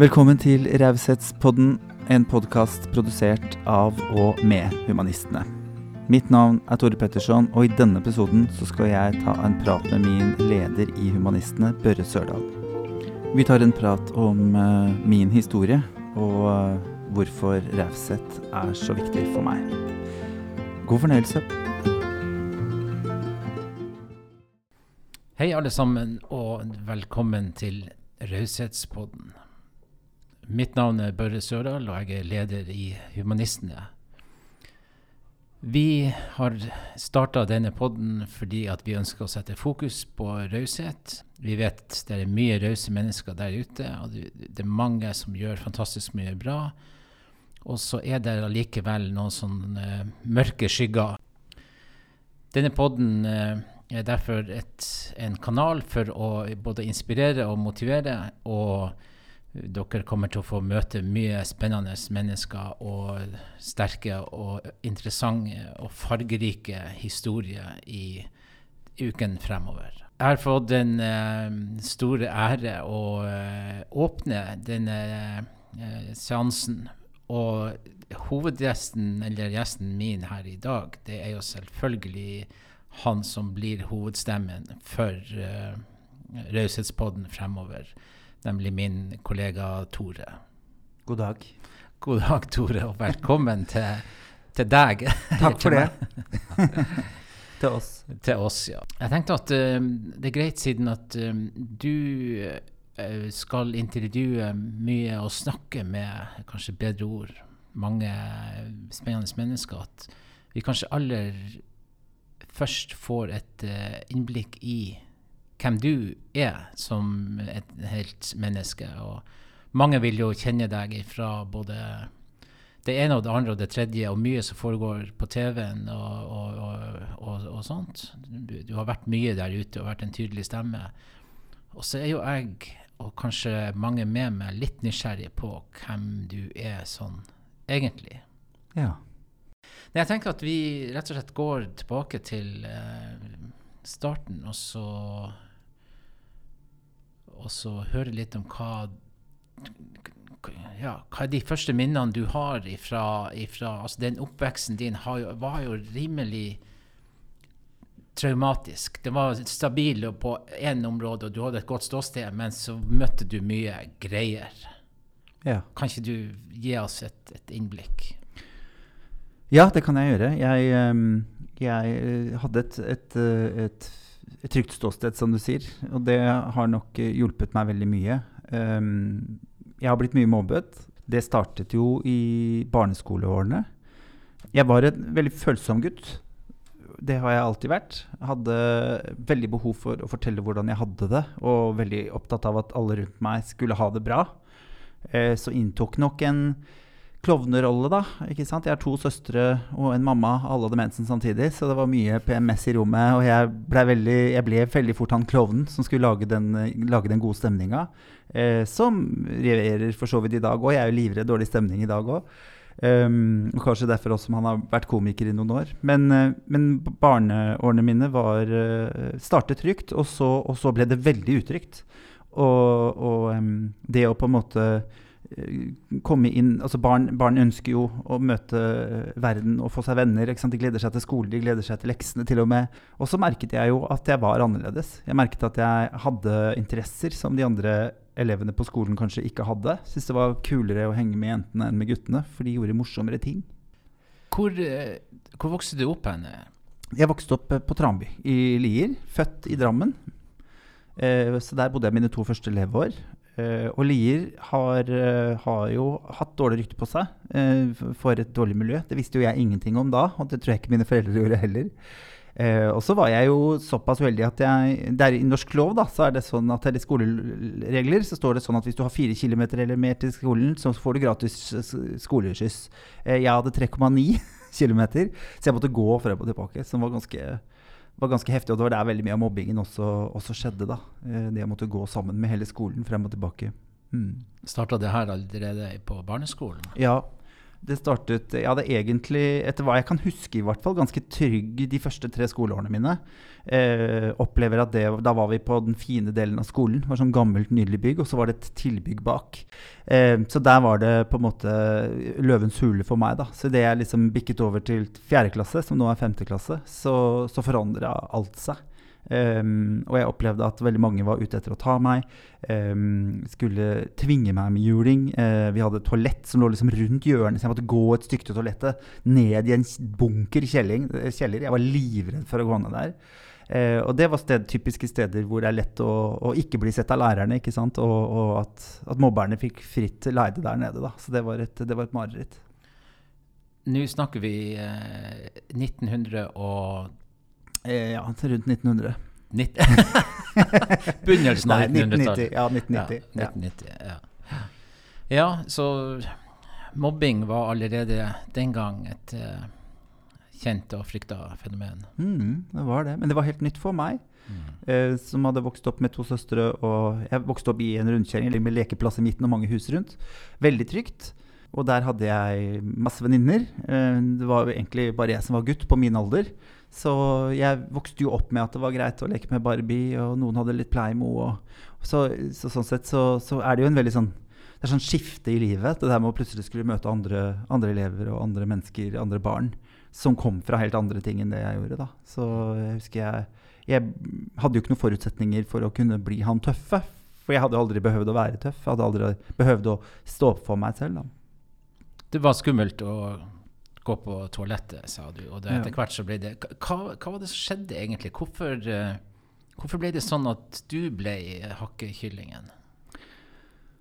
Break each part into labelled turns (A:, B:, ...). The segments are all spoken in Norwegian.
A: Velkommen til Raushetspodden, en podkast produsert av og med Humanistene. Mitt navn er Tore Petterson, og i denne episoden så skal jeg ta en prat med min leder i Humanistene, Børre Sørdal. Vi tar en prat om uh, min historie og uh, hvorfor raushet er så viktig for meg. God fornøyelse.
B: Hei, alle sammen, og velkommen til Raushetspodden. Mitt navn er Børre Sørdal, og jeg er leder i Humanistene. Vi har starta denne podden fordi vi ønsker å sette fokus på raushet. Vi vet det er mye rause mennesker der ute, og det er mange som gjør fantastisk mye bra. Og så er det allikevel noen sånne mørke skygger. Denne podden uh, er derfor et, en kanal for å både inspirere og motivere. Og dere kommer til å få møte mye spennende mennesker og sterke og interessante og fargerike historier i uken fremover. Jeg har fått den uh, store ære å uh, åpne denne uh, seansen. Og hovedgjesten, eller gjesten min her i dag, det er jo selvfølgelig han som blir hovedstemmen for uh, Raushetspodden fremover, nemlig min kollega Tore.
A: God dag.
B: God dag, Tore, og velkommen til, til deg.
A: Takk for det. til oss.
B: Til oss, ja. Jeg tenkte at uh, det er greit, siden at uh, du uh, skal intervjue mye og snakke med, kanskje bedre ord, mange spennende mennesker, at vi kanskje aller først får et uh, innblikk i hvem du er som et helt menneske. Og mange vil jo kjenne deg fra både det ene og det andre og det tredje, og mye som foregår på TV-en og, og, og, og, sånt. Du, du, har vært mye der ute og vært en tydelig stemme. Og så er jo jeg, og kanskje mange med meg, litt nysgjerrig på hvem du er sånn egentlig.
A: Ja.
B: Jeg tenker at vi rett og slett går tilbake til eh, starten, og så Og så høre litt om hva ja, hva er de første minnene du har ifra, ifra altså Den oppveksten din jo, var jo rimelig traumatisk. Det var stabil på én område, og du hadde et godt ståsted, men så møtte du mye greier.
A: Ja.
B: Kan ikke du gi oss et, et innblikk?
A: Ja, det kan jeg gjøre. Jeg, ehm, jeg eh, hadde et, et, eh, et, et, trygt ståsted, som du sier. Og det har nok eh, hjulpet meg veldig mye. Um, jeg har blitt mye mobbet. Det startet jo i barneskoleårene. Jeg var en veldig følsom gutt. Det har jeg alltid vært. Hadde veldig behov for å fortelle hvordan jeg hadde det, og veldig opptatt av at alle rundt meg skulle ha det bra. Så inntok nok en klovnerolle, da. ikke sant? Jeg har to søstre og en mamma. Alle hadde mensen samtidig, så det var mye PMS i rommet. Og jeg ble veldig, jeg ble veldig fort han klovnen som skulle lage den, lage den gode stemninga. Eh, som regjerer for så vidt i dag òg. Jeg er jo livredd dårlig stemning i dag òg. Um, ehm, og kanskje derfor også som han har vært komiker i noen år. Men, uh, men barneårene mine var uh, startet trygt, og så, og så, ble det veldig utrygt. Og, og um, det å på en måte Eh, komme inn altså barn, barn, ønsker jo å møte eh, verden og få seg venner. De gleder seg til skole, de gleder seg til leksene til og med. Og så merket jeg jo at jeg var annerledes. Jeg merket at jeg hadde interesser som de andre elevene på skolen kanskje ikke hadde. Syntes det var kulere å henge med jentene enn med guttene, for de gjorde morsommere ting.
B: Hvor, eh, hvor vokste du opp hen?
A: Jeg vokste opp på Tranby i Lier. Født i Drammen. så der bodde jeg mine to første leveår. Uh, og Lier har, uh, har, jo hatt dårlig rykte på seg uh, for et dårlig miljø. Det visste jo jeg ingenting om da, og det tror jeg ikke mine foreldre gjorde heller. og så var jeg jo såpass uheldig at jeg der I norsk lov da, så er det sånn at eller skoleregler så står det sånn at hvis du har fire km eller mer til skolen, så får du gratis skoleskyss. jeg hadde 3,9 km, så jeg måtte gå frem og tilbake, som var ganske var ganske heftig. Og det var der veldig mye av mobbingen også, også skjedde. da. Eh, det å måtte gå sammen med hele skolen frem og tilbake. Mm.
B: Starta det her allerede på barneskolen?
A: Ja. Det startet Jeg hadde egentlig, etter hva jeg kan huske, i hvert fall ganske trygg de første tre skoleårene mine. Eh, opplever at det, Da var vi på den fine delen av skolen. Var sånn gammelt, nydelig bygg, og så var det et tilbygg bak. Eh, så der var det på en måte løvens hule for meg. da. Så det jeg liksom bikket over til fjerde klasse, som nå er femte klasse, så, så forandra alt seg. Um, og jeg opplevde at veldig mange var ute etter å ta meg. Um, skulle tvinge meg med juling. Uh, vi hadde et toalett som lå liksom rundt hjørnet, så jeg måtte gå et stykke til toalettet. Ned i en bunker eh, kjeller. Jeg var livredd for å gå ned der. Uh, og det var sted, typiske steder hvor det er lett å, å ikke bli sett av lærerne. ikke sant? Og, og at, at, mobberne fikk fritt leide der nede. da. Så det var et, det var et mareritt.
B: Nå snakker vi eh, 1900 og
A: Eh, ja, rundt 1900.
B: Begynnelsen av
A: 1990. Ja, 1990.
B: Ja, 1990 ja. ja, så mobbing var allerede den gang et uh, kjent og frykta fenomen.
A: Mm, det var det. Men det var helt nytt for meg. Mm. uh, som hadde vokst opp med to søstre. Og jeg vokste opp i en rundkjøring med lekeplass i midten og mange hus rundt. Veldig trygt. Og der hadde jeg masse venninner. Uh, det var egentlig bare jeg som var gutt på min alder. Så jeg vokste jo opp med at det var greit å leke med Barbie, og noen hadde litt Pleimo. Og så, så, sånn sett så, så, er det jo en veldig sånn Det er sånn skifte i livet. Det der med å plutselig skulle møte andre, andre, elever og andre mennesker, andre barn, som kom fra helt andre ting enn det jeg gjorde. da. Så jeg husker jeg Jeg hadde jo ikke noen forutsetninger for å kunne bli han tøffe. For jeg hadde aldri behøvd å være tøff. Jeg hadde aldri behøvd å stå opp for meg selv. da.
B: Det var skummelt å gå på toalettet, sa du. Og det, etter hvert så ble det hva, hva, var det som skjedde egentlig? Hvorfor, uh, hvorfor ble det sånn at du ble hakkekyllingen?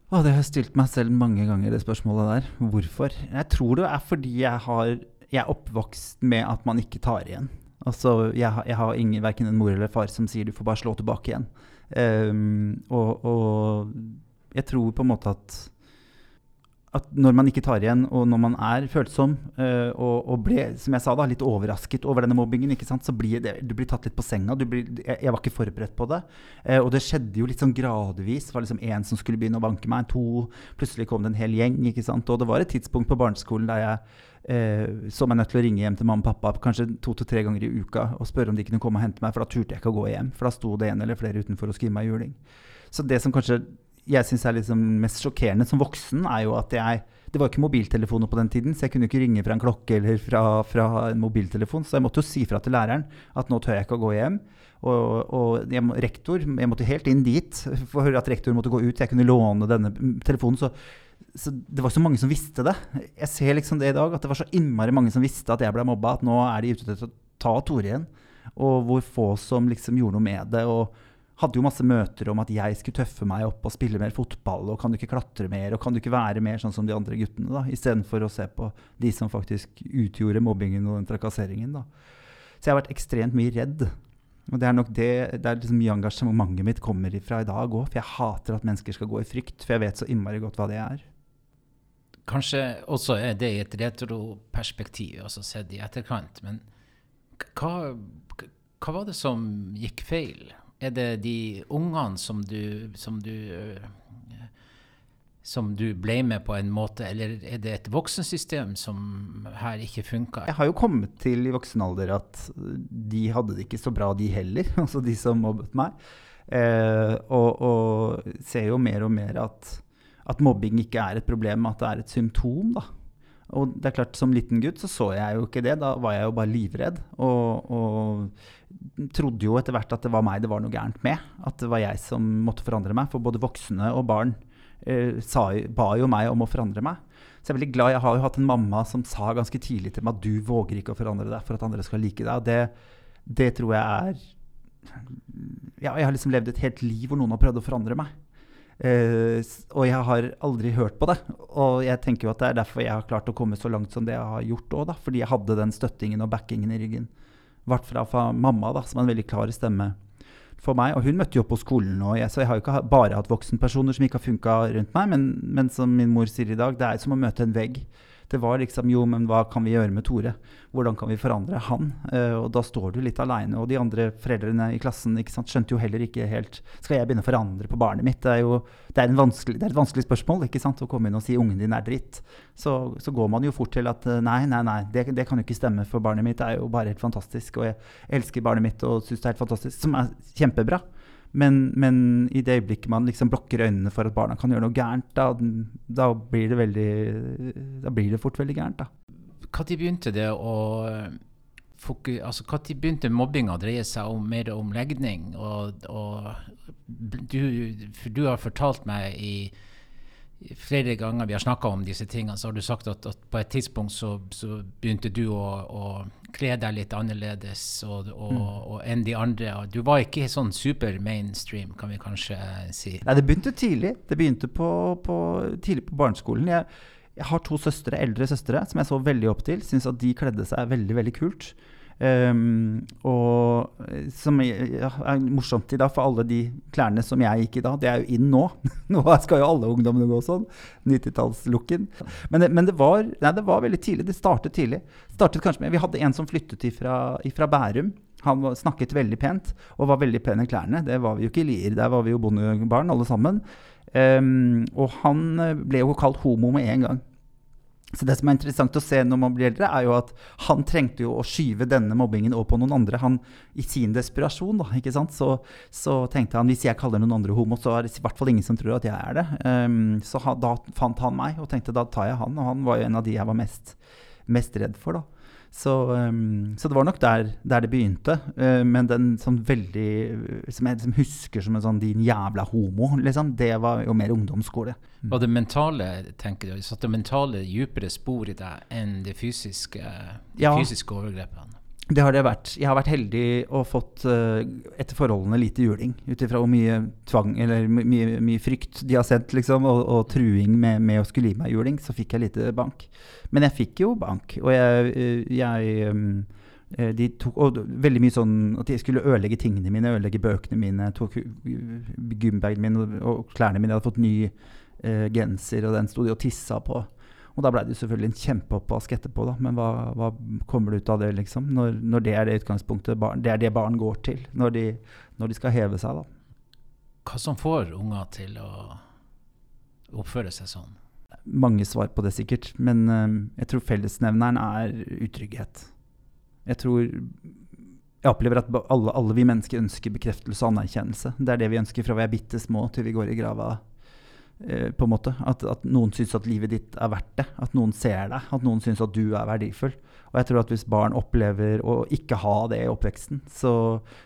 A: Å, det har jeg stilt meg selv mange ganger, det spørsmålet der. Hvorfor? Jeg tror det er fordi jeg, har, jeg er oppvokst med at man ikke tar igjen. Altså, jeg, jeg har ingen, verken en mor eller far som sier du får bare slå tilbake igjen. Um, og, og jeg tror på en måte at at når man ikke tar igjen, og når man er følsom uh, og, og, ble som jeg sa da, litt overrasket over denne mobbingen, så blir det, du blir tatt litt på senga. Blir, jeg, jeg, var ikke forberedt på det. Uh, og det skjedde jo litt sånn gradvis. Det var liksom én som skulle begynne å banke meg, to. Plutselig kom det en hel gjeng. ikke sant? Og det var et tidspunkt på barneskolen der jeg uh, så meg nødt til å ringe hjem til mamma og pappa kanskje to til tre ganger i uka og spørre om de kunne komme og hente meg, for da turte jeg ikke å gå hjem. For da sto det en eller flere utenfor og skrive meg juling. Så det som kanskje jeg syns er liksom mest sjokkerende som voksen, er jo at jeg Det var ikke mobiltelefoner på den tiden, så jeg kunne ikke ringe fra en klokke eller fra, fra en mobiltelefon. Så jeg måtte jo si fra til læreren at nå tør jeg ikke å gå hjem. Og, og jeg, rektor Jeg måtte helt inn dit for at rektor måtte gå ut. Jeg kunne låne denne telefonen. Så, så det var så mange som visste det. Jeg ser liksom det i dag, at det var så innmari mange som visste at jeg ble mobba, at nå er de ute til å ta Tore igjen. Og hvor få som liksom gjorde noe med det. og hadde jo masse møter om at jeg skulle tøffe meg opp og spille mer fotball. Og kan du ikke klatre mer, og kan du ikke være mer sånn som de andre guttene? da, Istedenfor å se på de som faktisk utgjorde mobbingen og den trakasseringen. da. Så jeg har vært ekstremt mye redd. Og det er nok det, det er liksom mye engasjementet mitt kommer ifra i dag òg. For jeg hater at mennesker skal gå i frykt, for jeg vet så innmari godt hva det er.
B: Kanskje også er det i et retroperspektiv, altså sett i etterkant. Men hva, hva var det som gikk feil? Er det de ungene som du, som du som du ble med på en måte, eller er det et voksensystem som her ikke funka?
A: Jeg har jo kommet til i voksen alder at de hadde det ikke så bra, de heller. Altså de som mobbet meg. Eh, og, og, ser jo mer og mer at, at, mobbing ikke er et problem, at det er et symptom. da. Og det er klart, Som liten gutt så så jeg jo ikke det. Da var jeg jo bare livredd. Og, og trodde jo etter hvert at det var meg det var noe gærent med. At det var jeg som måtte forandre meg. For både voksne og barn eh, sa, ba jo meg om å forandre meg. Så jeg er veldig glad. Jeg har jo hatt en mamma som sa ganske tidlig til meg at du våger ikke å forandre deg for at andre skal like deg. Og det, det tror jeg er ja, Jeg har liksom levd et helt liv hvor noen har prøvd å forandre meg. Uh, og jeg har aldri hørt på det. Og jeg tenker jo at det er derfor jeg har klart å komme så langt som det jeg har gjort òg, Fordi jeg hadde den støttingen og backingen i ryggen. Hvert fra, fra mamma, da, som er en veldig klar stemme for meg. Og hun møtte jo opp på skolen, og så jeg har jo ikke bare hatt voksenpersoner som ikke har funka rundt meg. Men, men, som min mor sier i dag, det er som å møte en vegg. Det var liksom Jo, men hva kan vi gjøre med Tore? Hvordan kan vi forandre han? Uh, og da står du litt aleine. Og de andre foreldrene i klassen sant, skjønte jo heller ikke helt Skal jeg begynne å forandre på barnet mitt? Det er jo det er, det er et vanskelig spørsmål ikke sant, å komme inn og si ungen din er dritt. Så, så går man jo fort til at nei, nei, nei, det, det, kan jo ikke stemme, for barnet mitt er jo bare helt fantastisk. Og jeg elsker barnet mitt og syns det er helt fantastisk. Som er kjempebra. Men, men, i det øyeblikket man liksom blokker øynene for at barna kan gjøre noe gærent, da, da, blir, det veldig, da blir det fort veldig gærent.
B: Når begynte det å altså, Når begynte mobbinga å dreie seg om, mer om legning? Og, og du, du har fortalt meg i flere ganger vi har snakka om disse tingene, så har du sagt at, at på et tidspunkt så, så begynte du å, å, kle deg litt annerledes og, og, mm. og, enn de andre. Du var ikke sånn super mainstream, kan vi kanskje si.
A: Nei, det begynte tidlig. Det begynte på, på, tidlig på barneskolen. Jeg, jeg, har to søstre, eldre søstre som jeg så veldig opp til. Syns at de kledde seg veldig, veldig kult. Um, og som ja, er morsomt i dag, for alle de klærne som jeg gikk i da, det er jo inn nå. nå skal jo alle ungdommene gå sånn. 90-tallslooken. Men, det, men det, var, nei, det var veldig tidlig. Det startet tidlig. Startet med, Vi hadde en som flyttet ifra Bærum. Han snakket veldig pent og var veldig pen i klærne. Det var vi jo ikke i Lier. Der var vi jo bondebarn alle sammen. Um, og han ble jo kalt homo med en gang. Så det som er interessant å se når man blir eldre, er jo at han trengte jo å skyve denne mobbingen over på noen andre. Han, I sin desperasjon da, ikke sant? Så, så, tenkte han hvis jeg kaller noen andre homo, så er det i hvert fall ingen som tror at jeg er det. Um, så ha, da fant han meg og tenkte da tar jeg han. Og han var jo en av de jeg var mest, mest redd for. da. Så, um, så, det var nok der, der det begynte. Uh, men den sånn veldig Som jeg liksom husker som en sånn 'din jævla homo', liksom, det var jo mer ungdomsskole.
B: Mm. Og det mentale, tenker du, satte mentale dypere spor i deg enn det fysiske, de ja. fysiske overgrepene?
A: Det har det vært. Jeg har vært heldig og fått uh, etter forholdene lite juling. Ut ifra hvor mye tvang eller mye, mye, frykt de har sendt, liksom, og, og truing med, med, å skulle gi meg juling, så fikk jeg lite bank. Men jeg fikk jo bank, og jeg, eh, jeg um, de tok og veldig mye sånn at de skulle ødelegge tingene mine, ødelegge bøkene mine. Tok gymbagen min og, og klærne mine. Jeg hadde fått ny uh, genser, og den sto de og tissa på. Og da ble det selvfølgelig en kjempeoppvask etterpå, da. Men hva, hva, kommer det ut av det, liksom? Når, når, det er det utgangspunktet barn, Det er det barn går til når de, når de skal heve seg, da.
B: Hva som får unger til å oppføre seg sånn?
A: Mange svar på det, sikkert. Men um, jeg tror fellesnevneren er utrygghet. Jeg tror jeg opplever at alle, alle, vi mennesker ønsker bekreftelse og anerkjennelse. Det er det vi ønsker fra vi er bitte små til vi går i grava Eh, på en måte. At, at, noen syns at livet ditt er verdt det. At noen ser deg. At noen syns at du er verdifull. Og jeg tror at hvis barn opplever å ikke ha det i oppveksten, så,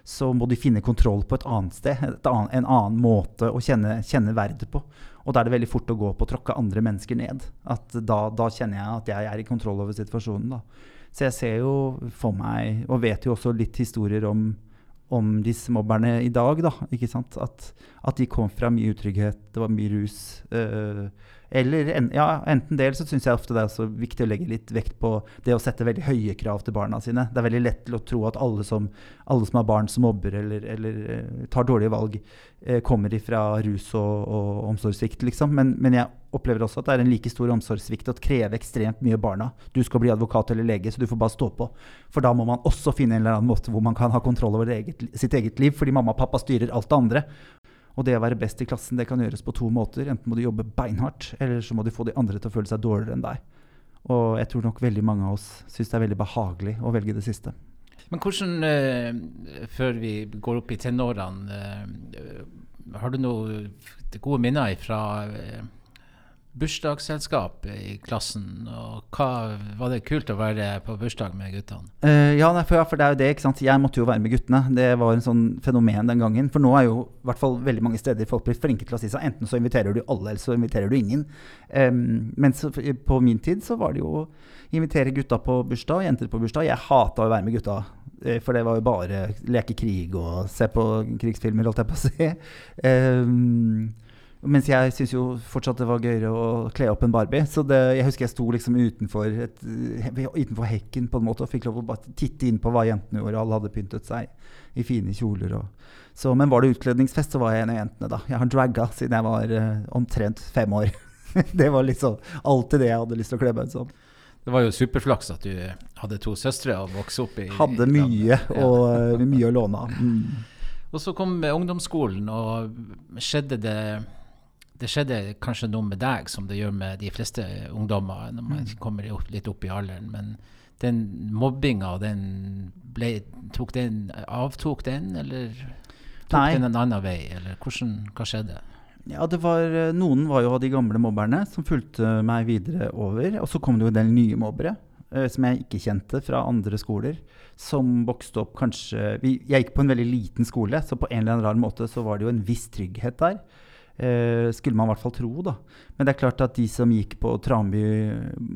A: så må de finne kontroll på et annet sted. Et annet, en annen måte å kjenne, kjenne verdet på. Og da er det veldig fort å gå på å tråkke andre mennesker ned. At da, da, kjenner jeg at jeg er i kontroll over situasjonen. Da. Så jeg ser jo for meg, og vet jo også litt historier om om disse mobberne i dag. Da, at, at, de kom fra mye utrygghet, det var mye rus. Uh, eller en, ja, enten eller så syns jeg ofte det er så viktig å legge litt vekt på det å sette veldig høye krav til barna sine. Det er veldig lett til å tro at alle som, alle som har barn som mobber eller, eller uh, tar dårlige valg, uh, kommer ifra rus og, og omsorgssvikt, liksom. Men, men, jeg opplever også at det er en like stor omsorgssvikt å kreve ekstremt mye barna. Du skal bli advokat eller lege, så du får bare stå på. For da må man også finne en eller annen måte hvor man kan ha kontroll over eget, sitt eget liv, fordi mamma og pappa styrer alt det andre. Og det å være best i klassen det kan gjøres på to måter. Enten må du jobbe beinhardt, eller så må du få de andre til å føle seg dårligere enn deg. Og jeg tror nok veldig mange av oss syns det er veldig behagelig å velge det siste.
B: Men hvordan, eh, før vi går opp i tenårene, eh, har du noen gode minner fra eh, bursdagsselskap i klassen. og hva, Var det kult å være på bursdag med guttene?
A: Uh, ja, nei, for, det er jo det. ikke sant? Jeg måtte jo være med guttene. Det var en sånn fenomen den gangen. For nå er jo i hvert fall veldig mange steder folk blir flinke til å si seg enten så inviterer du alle, eller så inviterer du ingen. Um, men så, på min tid så var det jo å invitere gutta på bursdag og jenter på bursdag. Jeg hata å være med gutta. Eh, for det var jo bare leke krig og se på krigsfilmer, holdt jeg på å si. Um, mens jeg syns jo fortsatt det var gøyere å kle opp en Barbie. Så det, jeg husker jeg sto liksom utenfor, et, utenfor, hekken på en måte og fikk lov å bare titte inn på hva jentene gjorde. Alle hadde pyntet seg i fine kjoler. Og, så, men var det utkledningsfest, så var jeg en av jentene, da. Jeg har dragga siden jeg var uh, omtrent fem år. det var liksom alltid det jeg hadde lyst til å kle meg ut som.
B: Det var jo superflaks at du hadde to søstre og vokste opp i
A: Hadde mye, og, uh, mye å låne av. Mm.
B: Og så kom ungdomsskolen, og skjedde det det skjedde kanskje noe med deg som det gjør med de fleste ungdommer når man mm. kommer litt opp i alderen. Men den mobbinga, den ble, tok den, avtok den, eller tok Nei. den en annen vei? Eller hvordan, hva skjedde?
A: Ja, det var, Noen var jo av de gamle mobberne som fulgte meg videre over. Og så kom det jo en del nye mobbere eh, som jeg ikke kjente fra andre skoler. Som vokste opp kanskje vi, Jeg gikk på en veldig liten skole, så på en eller annen rar måte så var det jo en viss trygghet der. Eh, skulle man i hvert fall tro. da. Men det er klart at de som gikk på Tranby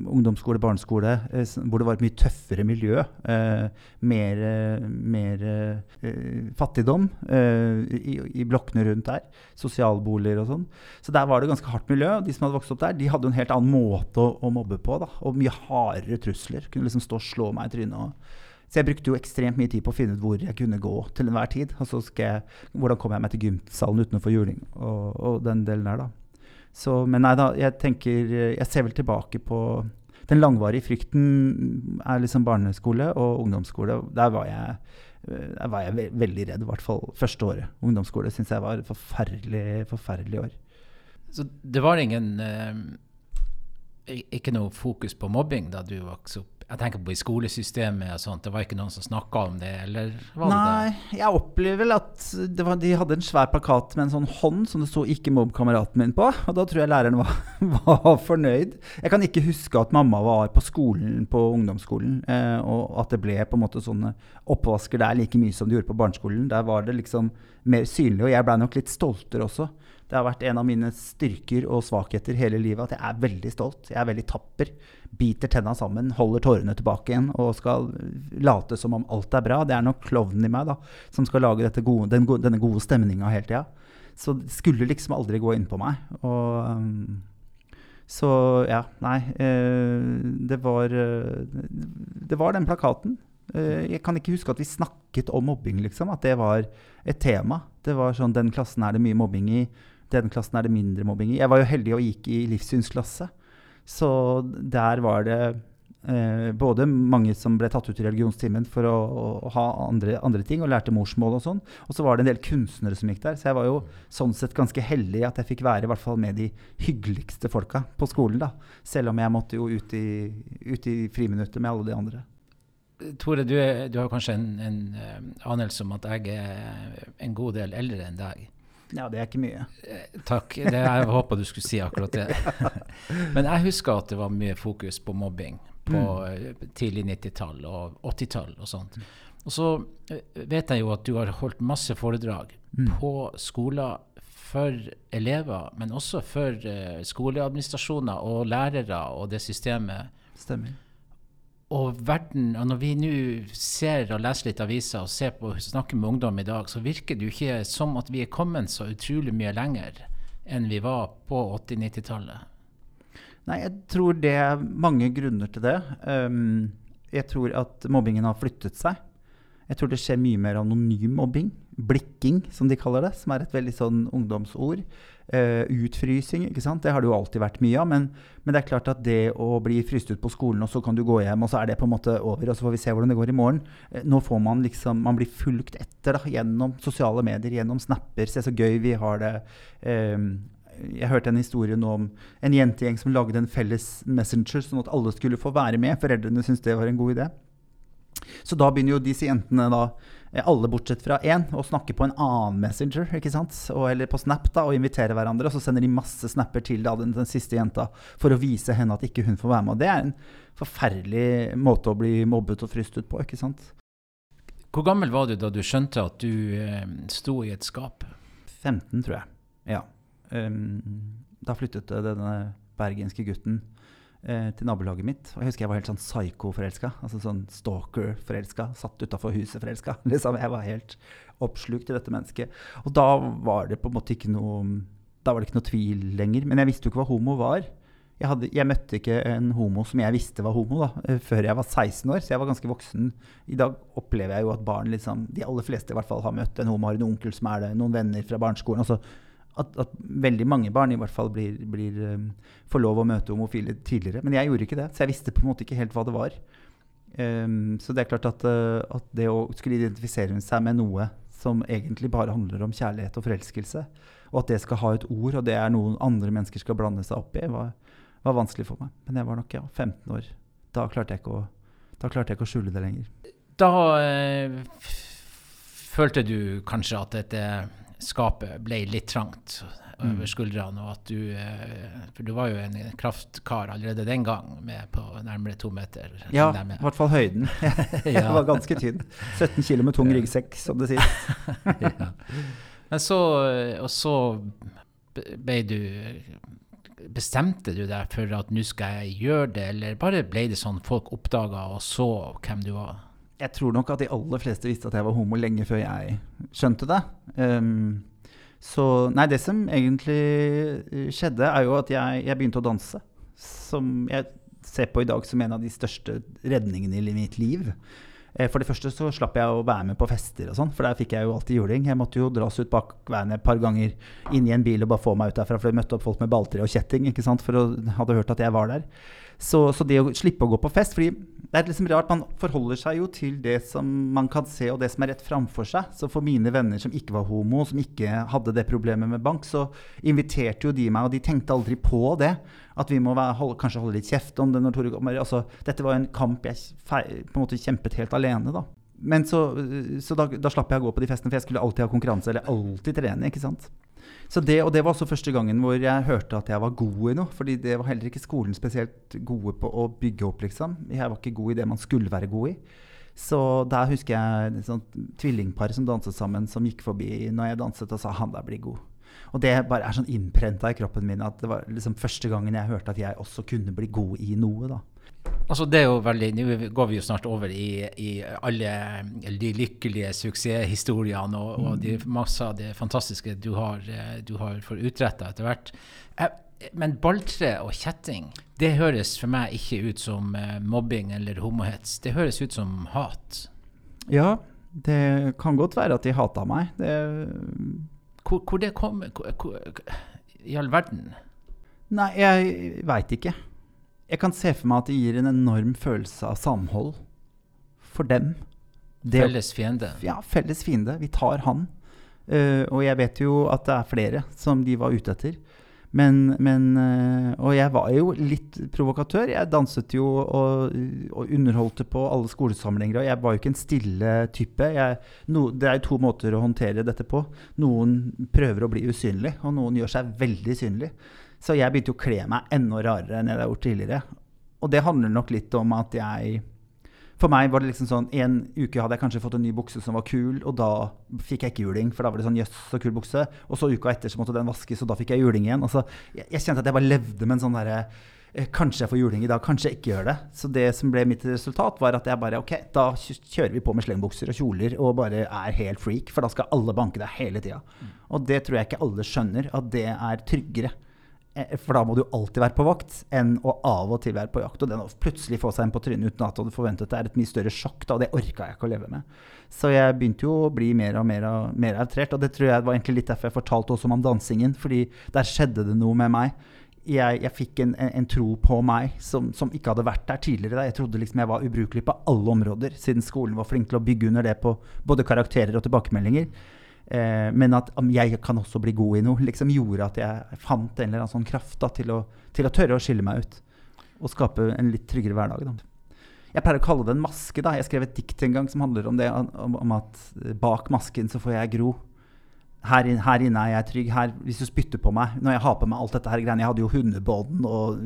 A: ungdomsskole, barneskole, eh, hvor det var et mye tøffere miljø, eh, mer, mer eh, fattigdom eh, i, i, blokkene rundt der, sosialboliger og sånn, så der var det ganske hardt miljø. og De som hadde vokst opp der, de hadde jo en helt annen måte å, å mobbe på. da, Og mye hardere trusler. Kunne liksom stå og slå meg i trynet. og så jeg brukte jo ekstremt mye tid på å finne ut hvor jeg kunne gå til enhver tid. Og så skal jeg, hvordan kommer jeg meg til gymsalen utenfor juling og, og, den delen der, da. Så, men nei da, jeg tenker Jeg ser vel tilbake på Den langvarige frykten er liksom barneskole og ungdomsskole. Der var jeg, der var jeg ve veldig redd, i hvert fall første året. Ungdomsskole syns jeg var et forferdelig, forferdelig år.
B: Så det var ingen eh, Ikke noe fokus på mobbing da du vokste opp? Jeg tenker på i skolesystemet og sånt. Det var ikke noen som snakka om det? eller var
A: Nei, det det? jeg opplever vel at var, de hadde en svær plakat med en sånn hånd som det sto 'ikke mobb kameraten min' på. Og da tror jeg læreren var, var, fornøyd. Jeg kan ikke huske at mamma var på skolen på ungdomsskolen, eh, og at det ble på en måte sånne oppvasker der like mye som de gjorde på barneskolen. Der var det liksom mer synlig, og jeg blei nok litt stoltere også. Det har vært en av mine styrker og svakheter hele livet at jeg er veldig stolt. Jeg er veldig tapper biter tenna sammen, holder tårene tilbake igjen og skal late som om alt er bra. Det er nok klovnen i meg da, som skal lage gode, den gode, denne gode stemninga hele tida. Så det skulle liksom aldri gå inn på meg. Og, um, så ja, nei. Uh, det var uh, Det var den plakaten. Uh, jeg kan ikke huske at vi snakket om mobbing, liksom. At det var et tema. Det var sånn Den klassen er det mye mobbing i. Den klassen er det mindre mobbing i. Jeg var jo heldig og gikk i livssynsklasse. Så der var det eh, både mange som ble tatt ut i religionstimen for å, å ha andre, andre, ting, og lærte morsmål og sånn. Og så var det en del kunstnere som gikk der. Så jeg var jo sånn sett ganske heldig at jeg fikk være i hvert fall med de hyggeligste folka på skolen. da. Selv om jeg måtte jo ut i, ut i friminuttet med alle de andre.
B: Tore, du, er, du har kanskje en, en, eh, anelse om at jeg er en god del eldre enn deg.
A: Ja, det er ikke mye.
B: Eh, takk. Det, jeg håpa du skulle si akkurat det. Men jeg husker at det var mye fokus på mobbing på mm. tidlig 90-tall og 80-tall og sånt. Og så eh, vet jeg jo at du har holdt masse foredrag mm. på skoler for elever, men også for skoleadministrasjoner og lærere og det systemet.
A: Stemmer
B: og verden, og når vi nå ser og leser litt aviser og ser på, snakker med ungdom i dag, så virker det jo ikke som at vi er kommet så utrolig mye lenger enn vi var på 80-90-tallet.
A: Nei, jeg tror det er mange grunner til det. Um, jeg tror at mobbingen har flyttet seg. Jeg tror det skjer mye mer anonym mobbing. Blikking, som de kaller det, som er et veldig sånn ungdomsord. Uh, utfrysing, ikke sant? det har det jo alltid vært mye av. Men, men, det er klart at det å bli fryst ut på skolen, og så kan du gå hjem, og så er det på en måte over, og så får vi se hvordan det går i morgen. Uh, nå får man liksom Man blir fulgt etter da, gjennom sosiale medier, gjennom snapper. Se så gøy vi har det. Um, jeg hørte en historie nå om en jentegjeng som lagde en felles messenger, sånn at alle skulle få være med. Foreldrene syntes det var en god idé. Så da begynner jo disse jentene, da, alle bortsett fra én, og snakke på en annen Messenger, ikke sant? Og, eller på Snap, da, og invitere hverandre. Og så sender de masse snapper til da, den, den, siste jenta for å vise henne at ikke hun får være med. Og det er en forferdelig måte å bli mobbet og frystet på, ikke sant?
B: Hvor gammel var du da du skjønte at du eh, sto i et skap?
A: 15, tror jeg. Ja. Um, da flyttet denne bergenske gutten eh, til nabolaget mitt. Og jeg husker jeg var helt sånn psycho-forelska. Altså sånn stalker-forelska. Satt utafor huset forelska. Liksom, jeg var helt oppslukt i dette mennesket. Og da var det på en måte ikke noe Da var det ikke noe tvil lenger. Men jeg visste jo ikke hva homo var. Jeg, hadde, jeg, møtte ikke en homo som jeg visste var homo, da, eh, før jeg var 16 år. Så jeg var ganske voksen. I dag opplever jeg jo at barn, liksom, de aller fleste i hvert fall, har møtt en homo, har en onkel som er det, noen venner fra barneskolen. Altså, at, at, veldig mange barn i hvert fall blir, blir, um, får lov å møte homofile tidligere. Men jeg gjorde ikke det, så jeg visste på en måte ikke helt hva det var. Um, så det er klart at, uh, at, det å skulle identifisere seg med noe som egentlig bare handler om kjærlighet og forelskelse, og at det skal ha et ord, og det er noe andre mennesker skal blande seg opp i, var, var vanskelig for meg. Men jeg var nok ja, 15 år. Da klarte jeg ikke å, jeg ikke å skjule det lenger.
B: Da øh, følte du kanskje at dette skapet ble litt trangt over mm. skuldrene, og at du eh, For du var jo en kraftkar allerede den gang, med på nærmere to meter.
A: Ja, i hvert fall høyden. Jeg var ganske tynn. 17 kg med tung ryggsekk, som det sies. ja.
B: Men så Og så ble du Bestemte du deg for at nå skal jeg gjøre det, eller bare ble det sånn folk oppdaga og så hvem du var?
A: Jeg tror nok at de aller fleste visste at jeg var homo lenge før jeg skjønte det. Um, så Nei, det som egentlig eh, skjedde, er jo at jeg, jeg, begynte å danse. Som jeg ser på i dag som en av de største redningene i mitt liv. Eh, for det første så slapp jeg å være med på fester og sånn, for der fikk jeg jo alltid juling. Jeg måtte jo dras ut bak veien et par ganger inn i en bil og bare få meg ut derfra, for jeg møtte opp folk med balltre og kjetting, ikke sant, for å hadde hørt at jeg var der. Så, så, det å slippe å gå på fest fordi det er liksom rart, Man forholder seg jo til det som man kan se, og det som er rett framfor seg. Så for mine venner som ikke var homo, som ikke hadde det problemet med bank, så inviterte jo de meg, og de tenkte aldri på det. At vi må være, hold, kanskje holde litt kjeft om det når Tore kommer. Altså, dette var en kamp jeg på en måte kjempet helt alene, da. Men så, så da, da, slapp jeg å gå på de festene, for jeg skulle alltid ha konkurranse, eller alltid trene. ikke sant? Så det, og det var også første gangen hvor jeg hørte at jeg var god i noe. fordi det var heller ikke skolen spesielt gode på å bygge opp, liksom. Jeg var ikke god i det man skulle være god i. Så der husker jeg et sånt tvillingpar som danset sammen, som gikk forbi når jeg danset og sa 'han der blir god'. Og det bare er sånn innprenta i kroppen min at det var liksom første gangen jeg hørte at jeg også kunne bli god i noe. da.
B: Altså det er jo veldig, Nå går vi jo snart over i, i alle de lykkelige suksesshistoriene og, og de, mm. masse av det fantastiske du har, eh, du har for utretta etter hvert. Eh, men balltre og kjetting, det høres for meg ikke ut som eh, mobbing eller homohets. Det høres ut som hat.
A: Ja, det kan godt være at de hata meg. Det
B: hvor, hvor det kommer I all verden?
A: Nei, jeg veit ikke. Jeg kan se for meg at det gir en enorm følelse av samhold for dem.
B: Det, felles fiende?
A: Ja, felles fiende. Vi tar han. Uh, og jeg vet jo at det er flere som de var ute etter. Men, men uh, Og jeg var jo litt provokatør. Jeg danset jo og, og underholdte på alle skolesamlinger. Og jeg var jo ikke en stille type. Jeg, no, det er jo to måter å håndtere dette på. Noen prøver å bli usynlig, og noen gjør seg veldig synlig. Så jeg begynte å kle meg enda rarere enn jeg hadde gjort tidligere. Og det handler nok litt om at jeg For meg var det liksom sånn En uke hadde jeg kanskje fått en ny bukse som var kul, og da fikk jeg ikke juling, for da var det sånn jøss, så kul bukse. Og så uka etter så måtte den vaskes, og da fikk jeg juling igjen. Altså, jeg, jeg kjente at jeg bare levde med en sånn derre eh, Kanskje jeg får juling i dag, kanskje jeg ikke gjør det. Så det som ble mitt resultat, var at jeg bare OK, da kjører vi på med slengbukser og kjoler og bare er helt freak, for da skal alle banke deg hele tida. Mm. Og det tror jeg ikke alle skjønner, at det er tryggere for da må du alltid være på vakt, enn å av og til være på jakt. Og den å plutselig få seg en på trynet uten at du hadde forventet det, er et mye større sjokk. Da, og det orka jeg ikke å leve med. Så jeg begynte jo å bli mer og mer, og mer outrert. Og det tror jeg var egentlig litt derfor jeg fortalte også om dansingen. fordi der skjedde det noe med meg. Jeg, jeg fikk en, en, en, tro på meg som, som, ikke hadde vært der tidligere. Da. Jeg trodde liksom jeg var ubrukelig på alle områder, siden skolen var flink til å bygge under det på både karakterer og tilbakemeldinger. Eh, men at jeg kan også bli god i noe, liksom gjorde at jeg fant en eller annen sånn kraft da, til, å, til, å, tørre å skille meg ut. Og skape en litt tryggere hverdag. Da. Jeg pleier å kalle det en maske. da. Jeg skrev et dikt en gang som handler om det, om, om at bak masken så får jeg gro. Her, her, inne er jeg trygg. Her, hvis du spytter på meg Når jeg har på meg alt dette her greiene Jeg hadde jo hundebånd og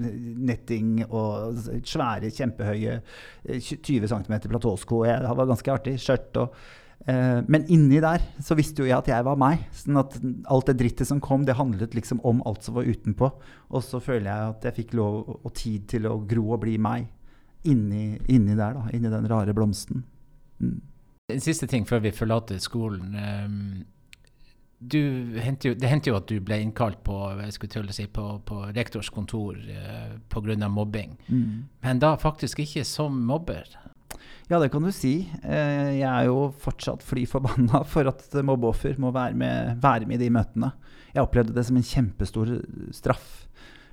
A: netting og svære, kjempehøye 20 eh, cm platåsko. Jeg var ganske artig. Skjørt og Eh, men inni der så visste jo jeg at jeg var meg. sånn at alt det drittet som kom, det handlet liksom om alt som var utenpå. Og så føler jeg at jeg fikk lov og tid til å gro og bli meg inni, inni der, da. Inni den rare blomsten.
B: Mm. En siste ting før vi forlater skolen. Du, det hendte jo at du ble innkalt på, si, på, på rektors kontor uh, pga. mobbing. Mm. Men da faktisk ikke som mobber.
A: Ja, det kan du si. Eh, jeg er jo fortsatt fly forbanna for at mobbeoffer må være med, være med, i de møtene. Jeg opplevde det som en kjempestor straff.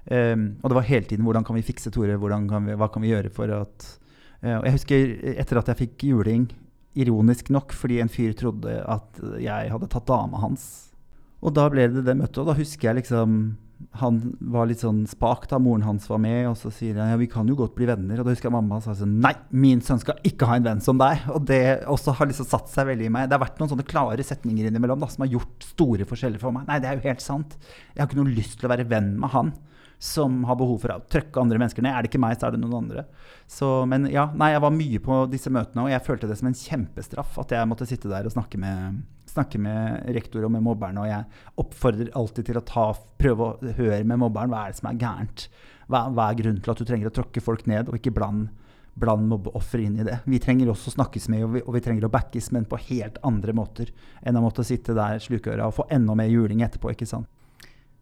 A: Um, og det var hele tiden 'Hvordan kan vi fikse, Tore? Kan vi, hva kan vi gjøre for at uh, Og jeg husker etter at jeg fikk juling, ironisk nok fordi en fyr trodde at jeg hadde tatt dama hans. Og da ble det det møtet, og da husker jeg liksom han var litt sånn spak da moren hans var med, og så sier han ja, vi kan jo godt bli venner. Og da husker jeg mamma sa sånn nei, min sønn skal ikke ha en venn som deg. Og det også har liksom satt seg veldig i meg. Det har vært noen sånne klare setninger innimellom da, som har gjort store forskjeller for meg. Nei, det er jo helt sant. Jeg har ikke noe lyst til å være venn med han som har behov for å trøkke andre mennesker ned. Er det ikke meg, så er det noen andre. Så, men ja, nei, jeg var mye på disse møtene, og jeg følte det som en kjempestraff at jeg måtte sitte der og snakke med snakker med rektor og med mobberne, og jeg oppfordrer alltid til å ta, prøve å høre med mobberen hva er det som er gærent. Hva, hva er grunnen til at du trenger å tråkke folk ned, og ikke bland, bland mobbeoffer inn i det. Vi trenger også å snakkes med, og vi, og vi, trenger å backes, men på helt andre måter enn å måtte sitte der slukøra og få enda mer juling etterpå. ikke sant?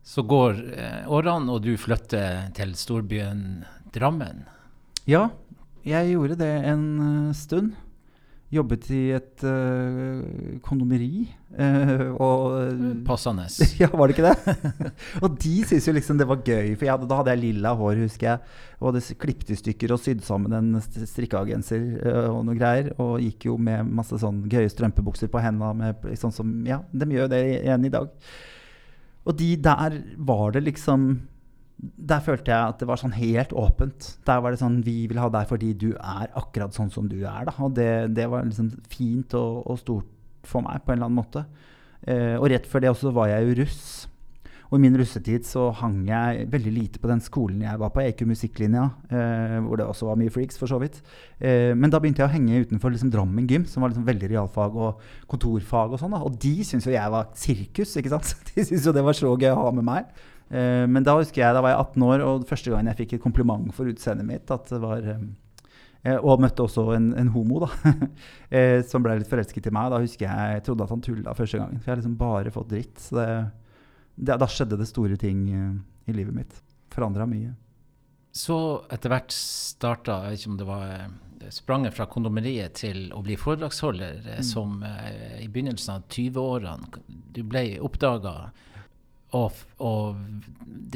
B: Så går eh, årene, og du flytter til storbyen Drammen?
A: Ja, jeg gjorde det en uh, stund jobbet i et uh, kondomeri. Uh,
B: og, Passende.
A: ja, var det ikke det? og de syntes jo liksom det var gøy, for hadde, da hadde jeg lilla hår, husker jeg. Og hadde klippet i stykker og sydd sammen en strikkeagenser uh, og noe greier. Og gikk jo med masse sånn gøye strømpebukser på hendene, sånn som Ja, de gjør jo det igjen i dag. Og de der var det liksom der følte jeg at det var sånn helt åpent. Der var det sånn Vi vil ha deg fordi du er akkurat sånn som du er. Da. Og det, det var liksom fint og, og, stort for meg på en eller annen måte. Eh, og rett før det også var jeg jo russ. Og i min russetid så hang jeg veldig lite på den skolen jeg var på. EQ musikklinja, eh, hvor det også var mye freaks, for så vidt. Eh, men da begynte jeg å henge utenfor liksom Drammen gym, som var liksom veldig realfag og kontorfag og sånn. Og de syntes jo jeg var sirkus, ikke sant. De syntes jo det var så gøy å ha med meg. Uh, men da husker jeg, da var jeg 18 år, og første gangen jeg fikk et kompliment for utseendet mitt at det var um, uh, Og møtte også en, en homo da, som ble litt forelsket i meg. Da husker jeg jeg trodde at han tulla første gangen. For jeg har liksom bare fått dritt. Så det, det, da skjedde det store ting i livet mitt. Forandra mye.
B: Så etter hvert starta Jeg vet ikke om det var spranget fra kondomeriet til å bli foredragsholder mm. som i begynnelsen av 20-årene. Du ble oppdaga og, og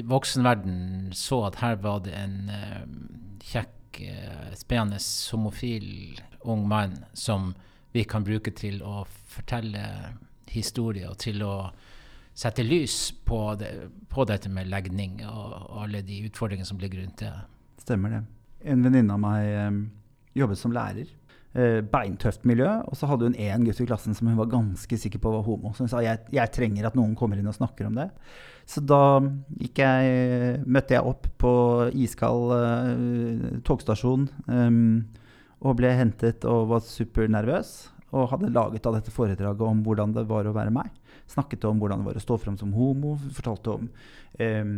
B: voksenverden så at her var det en uh, kjekk, uh, spennende homofil ung mann som vi kan bruke til å fortelle historier og til å sette lys på, det, på dette med legning og, og, alle de utfordringene som ligger rundt det.
A: Stemmer det. En venninne av meg um, jobbet som lærer beintøft miljø. Og så hadde hun én gutt i klassen som hun var ganske sikker på var homo. Så hun sa jeg, jeg trenger at noen kommer inn og snakker om det. Så da jeg, møtte jeg opp på iskald uh, togstasjon um, og ble hentet og var supernervøs. Og hadde laget av dette foredraget om hvordan det var å være meg. Snakket om hvordan det var å stå fram som homo. Fortalte om um,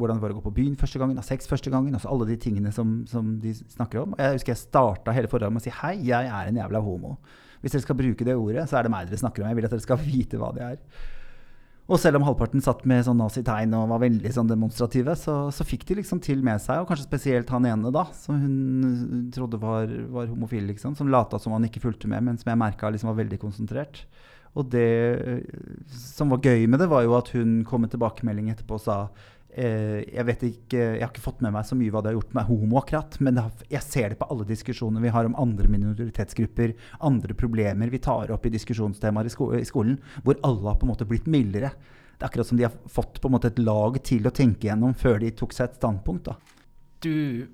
A: hvordan det var å gå på byen første gangen, ha sex første gangen. Altså alle de tingene som, som de snakker om. Jeg husker jeg starta hele forholdet med å si hei, jeg er en jævla homo. Hvis dere skal bruke det ordet, så er det meg dere snakker om. Jeg vil at dere skal vite hva det er. Og selv om halvparten satt med sånn nazitegn og var veldig sånn demonstrative, så, så, fikk de liksom til med seg, og kanskje spesielt han ene, da, som hun trodde var, var homofil, liksom, som lata som han ikke fulgte med, men som jeg merka liksom var veldig konsentrert. Og det som var gøy med det, var jo at hun kom med tilbakemelding etterpå og sa eh, jeg vet ikke, jeg har ikke fått med meg så mye hva det har gjort med homo, akkurat, men har, jeg ser det på alle diskusjoner vi har om andre minoritetsgrupper, andre problemer vi tar opp i diskusjonstemaer i, sko i skolen, hvor alle har på en måte blitt mildere. Det er akkurat som de har fått på en måte et lag til å tenke gjennom før de tok seg et standpunkt. da.
B: Du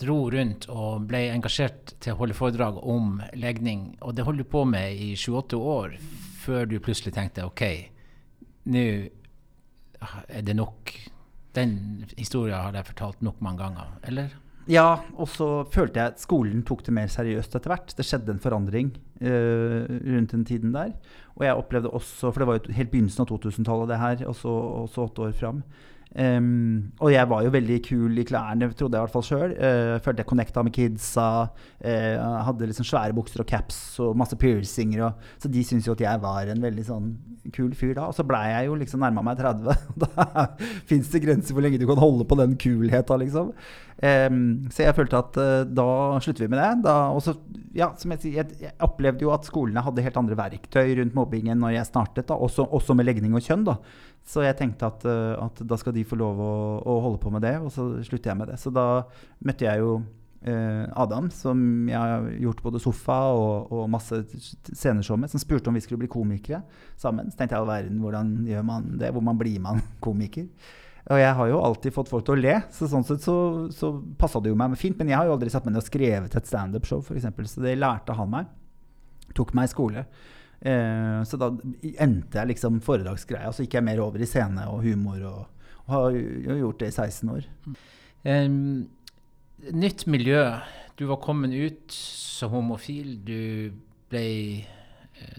B: dro rundt og ble engasjert til å holde foredrag om legning. Og det holdt du på med i 28 år, før du plutselig tenkte OK, nå er det nok. Den historien har jeg fortalt nok mange ganger, eller?
A: Ja, og så følte jeg at skolen tok det mer seriøst etter hvert. Det skjedde en forandring uh, rundt den tiden der. Og jeg opplevde også, for det var jo helt begynnelsen av 2000-tallet, det her, og så åtte år fram. Um, og jeg var jo veldig kul i klærne, trodde jeg i hvert fall sjøl. Uh, følte jeg connecta med kidsa. Uh, hadde liksom svære bukser og caps og masse piercinger. Og, så de syntes jo at jeg var en veldig sånn kul fyr da. Og så blei jeg jo liksom nærma meg 30. da fins det grenser hvor lenge du kan holde på den kulheta, liksom. Um, så jeg følte at uh, da slutter vi med det. Da, også, ja, som jeg, jeg, jeg, opplevde jo at skolene hadde helt andre verktøy rundt mobbingen når jeg startet, da, også, også med legning og kjønn. da så jeg tenkte at, uh, at, da skal de få lov å, å, holde på med det, og så slutter jeg med det. Så da møtte jeg jo uh, Adam, som jeg har gjort både sofa og, og masse sceneshow med, som spurte om vi skulle bli komikere sammen. Så tenkte jeg all verden, hvordan gjør man det? Hvor man blir man komiker? Og jeg har jo alltid fått folk til å le, så sånn sett så, så passa det jo meg fint. Men jeg har jo aldri satt meg ned og skrevet et standup-show, f.eks., så det lærte han meg. Tok meg i skole. Eh, så da endte jeg liksom foredragsgreia, så gikk jeg mer over i scene og humor, og, og har jo gjort det i 16 år.
B: Um, nytt miljø. Du var kommet ut som homofil. Du ble, eh,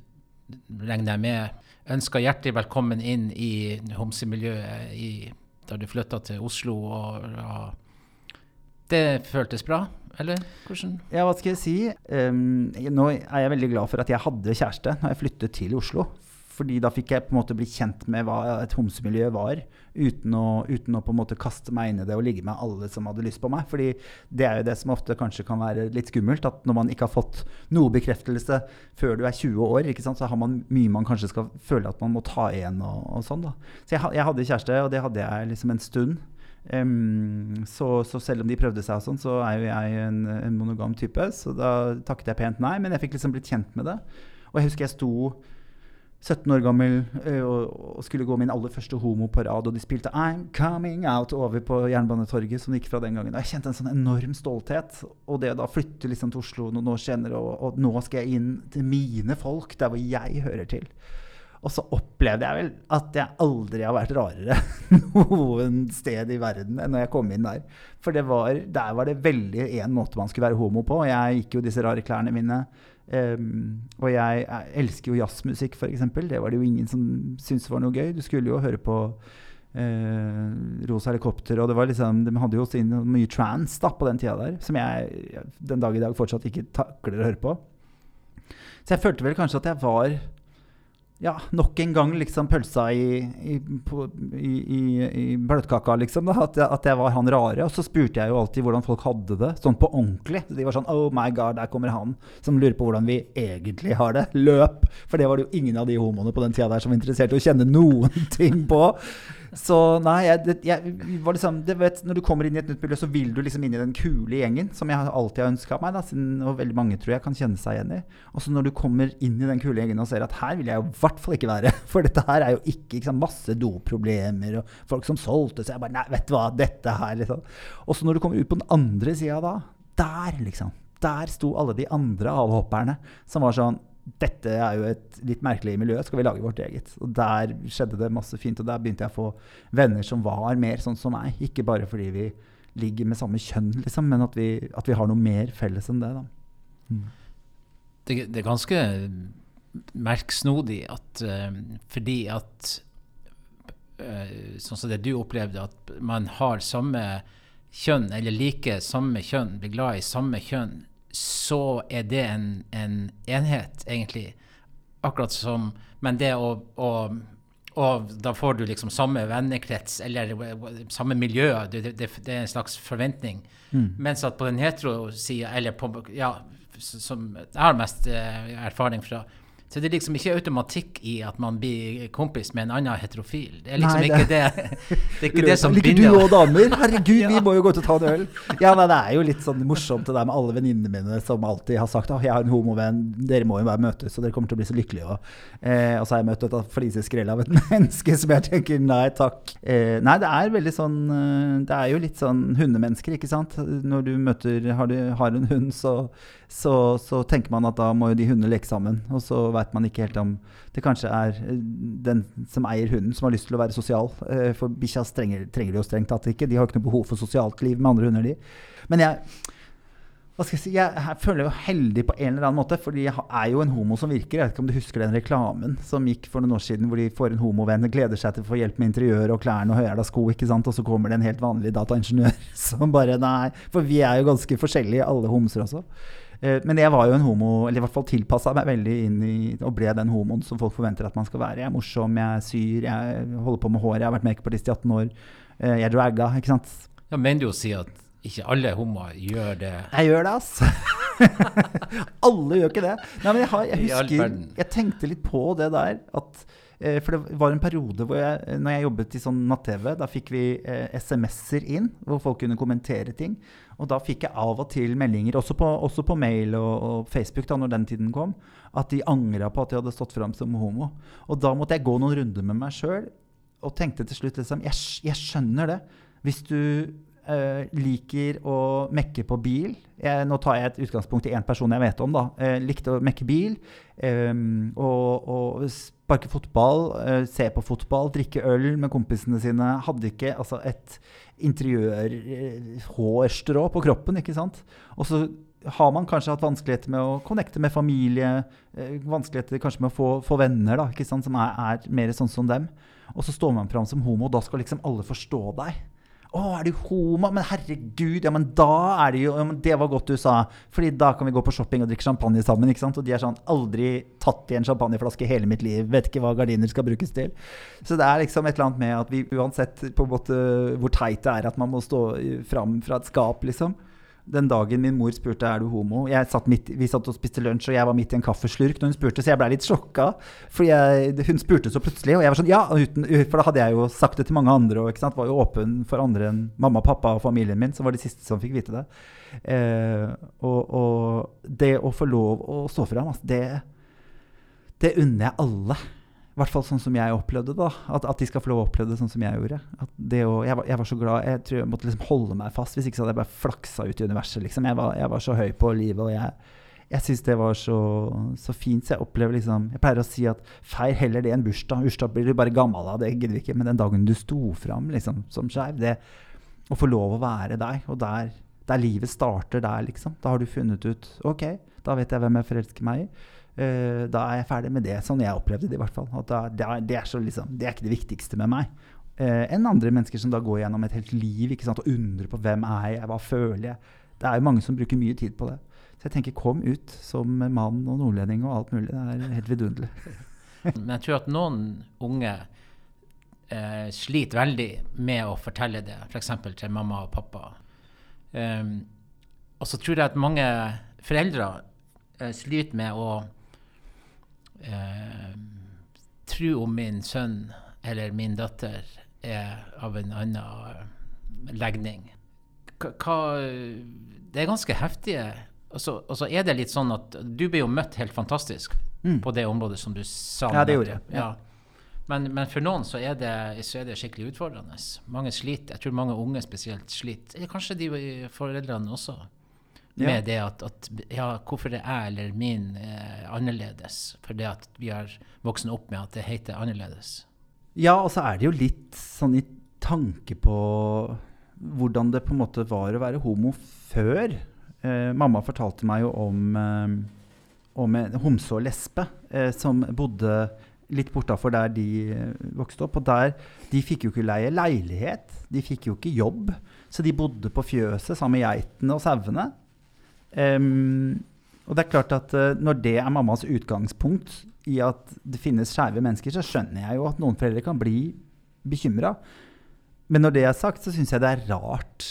B: regner jeg med, ønska hjertelig velkommen inn i homsemiljøet da du flytta til Oslo. Og, og det føltes bra? Eller hvordan?
A: Ja, hva skal jeg si? Um, nå er jeg veldig glad for at jeg hadde kjæreste når jeg flyttet til Oslo. Fordi da fikk jeg på en måte bli kjent med hva et homsemiljø var, uten å, uten å, på en måte kaste meg inn i det og ligge med alle som hadde lyst på meg. Fordi det er jo det som ofte kanskje kan være litt skummelt, at når man ikke har fått noe bekreftelse før du er 20 år, så har man mye man kanskje skal føle at man må ta igjen og, og sånn. da. Så jeg, jeg hadde kjæreste, og det hadde jeg liksom en stund. Um, så, så, selv om de prøvde seg, og sånn, så er jo jeg en, en, monogam type. Så da takket jeg pent nei, men jeg fikk liksom blitt kjent med det. Og jeg husker jeg sto 17 år gammel uh, og, og, skulle gå min aller første homo på rad, og de spilte 'I'm Coming Out' over på Jernbanetorget, som gikk fra den gangen. Og jeg kjente en sånn enorm stolthet. Og det å da flytte liksom til Oslo noen år senere, og, og nå skal jeg inn til mine folk, der hvor jeg hører til. Og så opplevde jeg vel at jeg aldri har vært rarere noen sted i verden enn når jeg kom inn der. For var, der var det veldig én måte man skulle være homo på. Jeg gikk jo disse rare klærne mine. Um, og jeg, jeg, elsker jo jazzmusikk, f.eks. Det var det jo ingen som syntes var noe gøy. Du skulle jo høre på uh, Rosa helikopter, og det var liksom, de hadde jo sin, mye trans da, på den tida der, som jeg den dag i dag fortsatt ikke takler å høre på. Så jeg følte vel kanskje at jeg var ja, nok en gang liksom pølsa i, i, på, i, i bløtkaka, liksom. Da, at, jeg, at, jeg, var han rare. Og så spurte jeg jo alltid hvordan folk hadde det, sånn på ordentlig. De var sånn Oh my God, der kommer han som lurer på hvordan vi egentlig har det. Løp! For det var det jo ingen av de homoene på den tida der som var interessert i å kjenne noen ting på. Så nei, jeg, jeg, var liksom vet, Når du kommer inn i et nytt miljø, så vil du liksom inn i den kule gjengen, som jeg alltid har ønska meg, da, siden, og veldig mange tror jeg kan kjenne seg igjen i. Og så når du kommer inn i den kule gjengen og ser at her vil jeg jo i hvert fall ikke være, for dette her er jo ikke, ikke sant, masse doproblemer og folk som solgte, så jeg bare Nei, vet du hva, dette her, liksom. Og så når du kommer ut på den andre sida da, der, liksom. Der sto alle de andre avhopperne som var sånn dette er jo et litt merkelig miljø, skal vi lage vårt eget? Og Der skjedde det masse fint, og der begynte jeg å få venner som var mer sånn som meg. Ikke bare fordi vi ligger med samme kjønn, liksom, men at vi, at vi har noe mer felles enn det. Mm.
B: Det, det, er ganske merksnodig at uh, fordi at uh, Sånn som det du opplevde, at man har samme kjønn, eller liker samme kjønn, blir glad i samme kjønn så er det en, en, enhet, egentlig. Akkurat som Men det å, å og da får du liksom samme vennekrets eller samme miljø. Det, det, det er en slags forventning. Mm. Mens at på den hetero-sida, eller på Ja, som jeg har mest eh, erfaring fra, så det er liksom ikke automatikk i at man blir kompis med en annen heterofil. Det er liksom nei, det, ikke det, det, er ikke det som
A: Liker binder. Liker du òg damer? Herregud, ja. vi må jo gå ut og ta en øl. Ja, nei, Det er jo litt sånn morsomt det der med alle venninnene mine som alltid har sagt at jeg har en homovenn, dere må jo bare møtes, og dere kommer til å bli så lykkelige. Og, eh, og så har jeg møtt et fliseskrell av et menneske som jeg tenker nei takk. Eh, nei, det er veldig sånn eh, Det er jo litt sånn hundemennesker, ikke sant. Når du møter, har, du, har en hund, så så, så, tenker man at da må jo de hundene leke sammen. Og så veit man ikke helt om det kanskje er eh, den som eier hunden, som har lyst til å være sosial. Eh, for bikkja trenger, de jo strengt tatt ikke. De har jo ikke noe behov for sosialt liv med andre hunder, de. Men jeg jeg si, jeg føler meg heldig på en eller annen måte, fordi jeg er jo en homo som virker. Jeg vet ikke om du husker den reklamen som gikk for noen år siden, hvor de får en homovenn og gleder seg til å få hjelp med interiør og klærne og høyhæla sko, ikke sant? og så kommer det en helt vanlig dataingeniør som bare Nei. For vi er jo ganske forskjellige, alle homser også. Eh, men jeg var jo en homo, eller i hvert fall tilpassa meg veldig inn i og ble den homoen som folk forventer at man skal være. Jeg er morsom, jeg syr, jeg holder på med hår, jeg har vært makeupartist i 18 år. Eh, jeg dragga, ikke sant.
B: Ja, Mener du å si at ikke alle homoer gjør det.
A: Jeg gjør det, altså. alle gjør ikke det. Nei, men jeg, har, jeg husker Jeg tenkte litt på det der. At, eh, for det var en periode hvor jeg, når jeg jobbet i sånn natt-TV, da fikk vi eh, SMS-er inn hvor folk kunne kommentere ting. Og da fikk jeg av og til meldinger, også på, også på mail og, og, Facebook, da når den tiden kom, at de angra på at de hadde stått fram som homo. Og da måtte jeg gå noen runder med meg sjøl og tenkte til slutt liksom jeg, jeg skjønner det. Hvis du Uh, liker å mekke på bil. Jeg, nå tar jeg et utgangspunkt i én person jeg vet om. da. Uh, likte å mekke bil. Um, og, og, sparke fotball, uh, se på fotball, drikke øl med kompisene sine. Hadde ikke altså, et interiør-hårstrå på kroppen, ikke sant. Og så har man kanskje hatt vanskeligheter med å connecte med familie, vanskeligheter kanskje med å få, få venner da, ikke sant? som er, er mer sånn som dem. Og så står man fram som homo, og da skal liksom alle forstå deg. 'Å, er du homo?' Men herregud, ja, men da er det jo ja, men Det var godt du sa. Fordi da kan vi gå på shopping og drikke champagne sammen. ikke sant? Og de er sånn Aldri tatt i en champagneflaske i hele mitt liv. Vet ikke hva gardiner skal brukes til. Så det er liksom et eller annet med at vi uansett på en måte hvor teit det er at man må stå fram fra et skap, liksom den dagen min mor spurte er du homo satt midt, Vi satt og spiste lunsj, og jeg var midt i en kaffeslurk når hun spurte, så jeg ble litt sjokka. For hun spurte så plutselig, og jeg var sånn Ja! Uten, for da hadde jeg jo sagt det til mange andre, og var jo åpen for andre enn mamma, pappa og familien min, som var de siste som fikk vite det. Eh, og, og, det å få lov å stå fram, altså, det, det unner jeg alle. I hvert fall sånn som jeg opplevde det. At, at, de skal få lov å oppleve det sånn som jeg gjorde. Å, jeg, var, jeg, var, så glad. Jeg tror jeg måtte liksom holde meg fast. Hvis ikke så hadde jeg bare flaksa ut i universet. Liksom. Jeg, var, jeg, var, så høy på livet. og jeg, jeg syns det var så, så, fint. Så jeg opplever liksom Jeg pleier å si at feir heller det enn bursdag. Bursdag blir du bare gammel av, det gidder vi ikke. Men den dagen du sto fram liksom, som skeiv, det å få lov å være deg, og der, der livet starter der, liksom. Da har du funnet ut OK, da vet jeg hvem jeg forelsker meg i. Uh, da er jeg ferdig med det. Sånn jeg opplevde det i hvert fall. Da, det, er, det, er så, liksom, det, er, ikke det viktigste med meg. Uh, enn andre mennesker som da går gjennom et helt liv ikke sant, og undrer på hvem er jeg, hva føler jeg. Det er jo mange som bruker mye tid på det. Så jeg tenker kom ut som mann og nordlending og alt mulig. Det er helt vidunderlig.
B: Men jeg tror at noen unge eh, sliter veldig med å fortelle det, f.eks. til mamma og pappa. Um, og så tror jeg at mange foreldre eh, sliter med å eh, tro om min sønn eller min datter er av en annen legning. Hva, det er ganske heftige Og så, og så, er det litt sånn at du ble jo møtt helt fantastisk mm. på det området som du sa.
A: Ja, det gjorde jeg. Ja.
B: Men, men, for noen så er, det, så er, det, skikkelig utfordrende. Mange sliter. Jeg tror mange unge spesielt sliter. Eller kanskje de foreldrene også med det at, at, ja, hvorfor er jeg eller min eh, annerledes? For det at vi har vokst opp med at det heter annerledes.
A: Ja, og så er det jo litt sånn i tanke på hvordan det på en måte var å være homo før. Eh, mamma fortalte meg jo om, eh, om en homse og lesbe eh, som bodde litt bortafor der de eh, vokste opp. Og der, de fikk jo ikke leie leilighet. De fikk jo ikke jobb. Så de bodde på fjøset sammen med geitene og sauene. Um, og det er klart at uh, Når det er mammas utgangspunkt i at det finnes skeive mennesker, så skjønner jeg jo at noen foreldre kan bli bekymra. Men når det er sagt, så syns jeg det er rart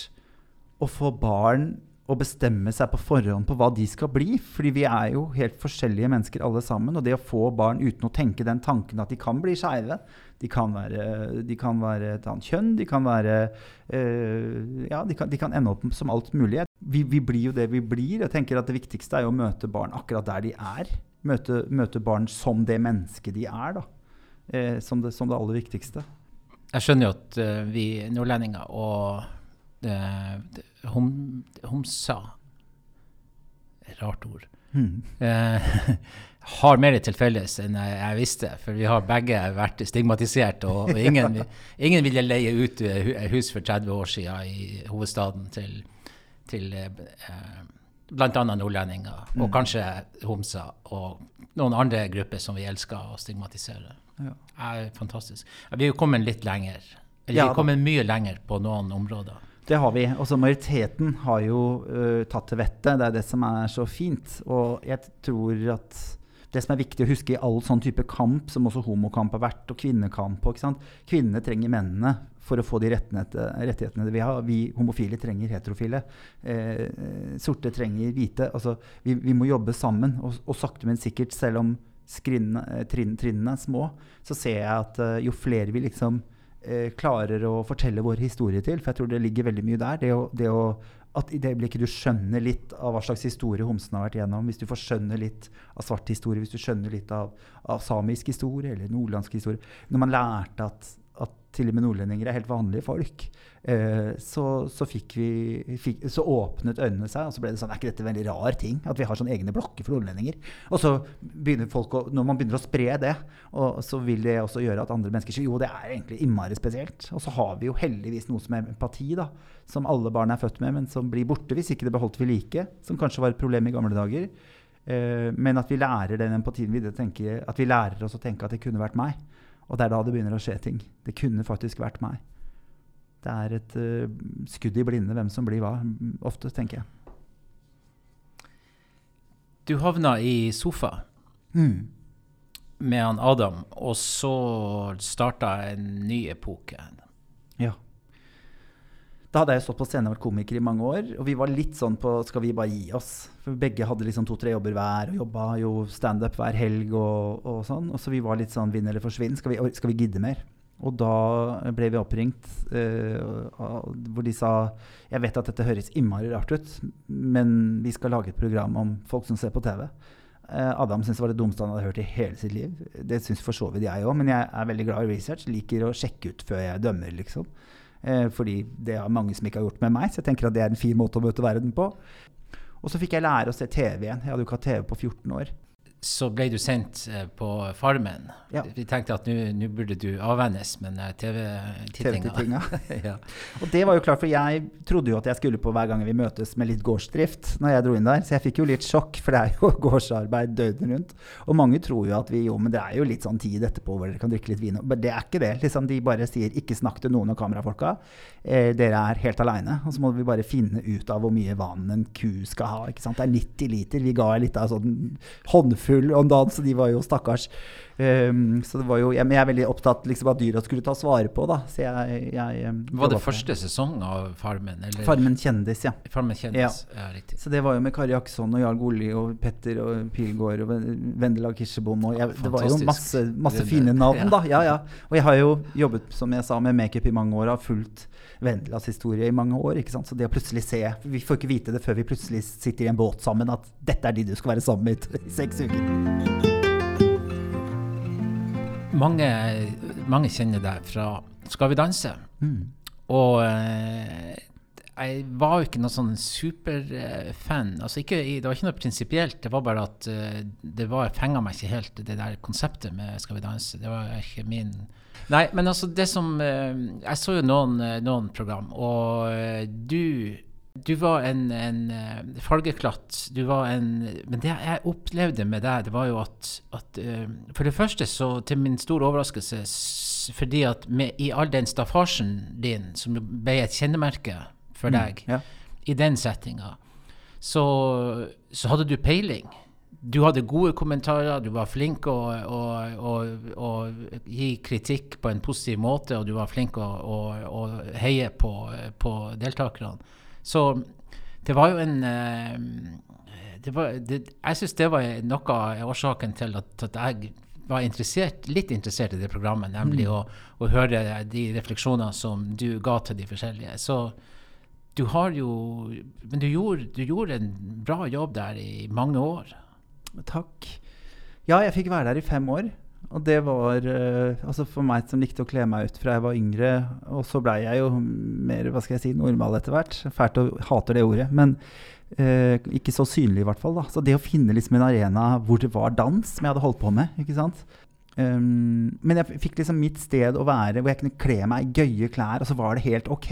A: å få barn å bestemme seg på forhånd på hva de skal bli. Fordi vi er jo helt forskjellige mennesker alle sammen. Og det å få barn uten å tenke den tanken at de kan bli skeive, de kan, være, de kan være et annet kjønn, de kan være øh, Ja, de kan, de kan, ende opp som alt mulig. Vi, vi, blir jo det vi blir. Jeg tenker at Det viktigste er jo å møte barn akkurat der de er. Møte, møte barn som det mennesket de er. da. Eh, som, det, som, det, aller viktigste.
B: Jeg skjønner jo at uh, vi nordlendinger og uh, hom, homsa Rart ord. Mm. Uh, har mer til felles enn jeg, jeg, visste. For vi har begge vært stigmatisert. Og, og ingen, ingen, ville leie ut hus for 30 år siden i hovedstaden til, til eh, bl.a. nordlendinger, og kanskje homser, og noen andre grupper som vi elsker å stigmatisere.
A: Ja.
B: er fantastisk. Vi er jo kommet litt lenger. Eller
A: Ja
B: vi er kommet mye lenger på noen områder.
A: Det har vi. Også majoriteten har jo uh, tatt til vettet. Det er det som er så fint. Og jeg tror at det som er viktig å huske i all sånn type kamp, som også homokamp har vært, og kvinnekamp og. Kvinnene trenger mennene for å få de rettighetene, vi har. Vi homofile trenger heterofile. Eh, sorte trenger hvite. Altså, vi, vi må jobbe sammen. Og, og sakte, men sikkert, selv om skrinnene, eh, trinn, trinnene er små, så ser jeg at eh, jo flere vi liksom eh, klarer å fortelle vår historie til, for jeg tror det ligger veldig mye der. Det å, det å, at I det øyeblikket du skjønner litt av hva slags historie homsene har vært gjennom, hvis du får skjønne litt av svart historie, hvis du skjønner litt av, av samisk historie eller nordlandsk historie Når man lærte at til og med nordlendinger er helt vanlige folk, eh, så, så, fikk vi, fikk, så åpnet øynene seg, og så ble det sånn Er ikke dette en veldig rar ting? At vi har sånne egne blokker for nordlendinger? Og så begynner folk å, Når man begynner å spre det, og så vil det også gjøre at andre mennesker sier jo, det er egentlig innmari spesielt. Og så har vi jo heldigvis noe som er empati, da, som alle barn er født med, men som blir borte hvis ikke det beholdt vi like, som kanskje var et problem i gamle dager. Eh, men at vi lærer den empatien tenke, at vi lærer oss å tenke at det kunne vært meg. Og det er da det begynner å skje ting. Det kunne faktisk vært meg. Det er et uh, skudd i blinde hvem som blir hva, ofte, tenker jeg.
B: Du havna i sofa
A: Mm.
B: med han Adam, og så starta en ny epoke.
A: Da hadde jeg jo stått på scenen og vært komiker i mange år, og vi var litt sånn på skal vi bare gi oss? For begge hadde liksom to-tre jobber hver og jobba jo standup hver helg og, og sånn. Og så vi var litt sånn vinn eller forsvinn. Skal vi, skal vi gidde mer? Og da ble vi oppringt uh, hvor de sa Jeg vet at dette høres innmari rart ut, men vi skal lage et program om folk som ser på TV. Uh, Adam syntes det var det dummeste han hadde hørt i hele sitt liv. Det syns for så vidt jeg òg, men jeg er veldig glad i research. Liker å sjekke ut før jeg dømmer, liksom. Eh, fordi det er mange som ikke har gjort med meg, så jeg tenker at det er en fin måte å møte verden på. Og så fikk jeg lære å se TV igjen. Jeg hadde jo ikke hatt TV på 14 år.
B: Så ble du sendt eh, på Farmen.
A: Ja.
B: Vi tenkte at nå burde du avvennes men TV-tittinga.
A: TV-tittinga.
B: ja.
A: Og det var jo klart, for jeg trodde jo at jeg skulle på hver gang vi møtes med litt gårdsdrift når jeg dro inn der. Så jeg fikk jo litt sjokk, for det er jo gårdsarbeid døgnet rundt. Og mange tror jo at vi jo, men det er jo litt sånn tid etterpå hvor dere kan drikke litt vin. Men det er ikke det. liksom De bare sier ikke snakk til noen av kamerafolka. Eh, dere er helt aleine. Og så må vi bare finne ut av hvor mye vann en ku skal ha. ikke sant? Det er 90 liter. Vi ga litt av sånn håndfull om dagen, så de var jo stakkars. Um, så det var jo, jeg, men jeg er veldig opptatt liksom, at dyra skulle tas vare på, da. Så jeg, jeg um,
B: Var det første sesong av Farmen? Eller?
A: Farmen kjendis, ja.
B: Farmen kjendis, ja. riktig.
A: Så det var jo med Kari Jaksson og Jarl Goli og Petter og Pilgaard og Vendela Kirsebom. Og jeg, det var jo masse, masse
B: Det-
A: fine navn, da. Ja, ja. Og jeg har jo jobbet som jeg sa, med makeup i mange år. og Har fulgt Vendelas historie i mange år. ikke sant? Så det å plutselig se Vi får ikke vite det før vi plutselig sitter i en båt sammen, at dette er de du skal være sammen med i seks uker.
B: Mange, mange kjenner deg fra Skal vi danse?
A: Mm.
B: Og eh, jeg var jo ikke noen sånn superfan. altså ikke, det var ikke noe prinsipielt, det var bare at eh, det var, fenga meg ikke helt, det der konseptet med Skal vi danse. Det var ikke min Nei, men altså, det som eh, Jeg så jo noen, eh, noen program, og du du var en, en eh, fargeklatt. Du var en Men det jeg opplevde med deg, det var jo at, at eh, For det første, så til min store overraskelse, fordi at med, i all den staffasjen din, som ble et kjennemerke for deg,
A: Ja.
B: i den settinga, så, så hadde du peiling. Du hadde gode kommentarer, du var flink å, å, å, å gi kritikk på en positiv måte, og du var flink å heie på, på deltakerne. Så det var jo en eh, det var, det, Jeg syns det var noe av årsaken til at, at jeg var interessert, litt interessert i det programmet, nemlig å, å høre de refleksjonene som du ga til de forskjellige. Så du har jo Men du gjorde, du gjorde en bra jobb der i mange år.
A: Takk. Ja, jeg fikk være der i fem år. Og det var eh, altså for meg som likte å kle meg ut fra jeg var yngre. Og så blei jeg jo mer hva skal jeg si, normal etter hvert. Fælt å hater det ordet. Men eh, ikke så synlig, i hvert fall. da. Så det å finne liksom en arena hvor det var dans, som jeg hadde holdt på med. ikke sant? Um, men jeg fikk liksom mitt sted å være hvor jeg kunne kle meg i gøye klær, og så var det helt ok.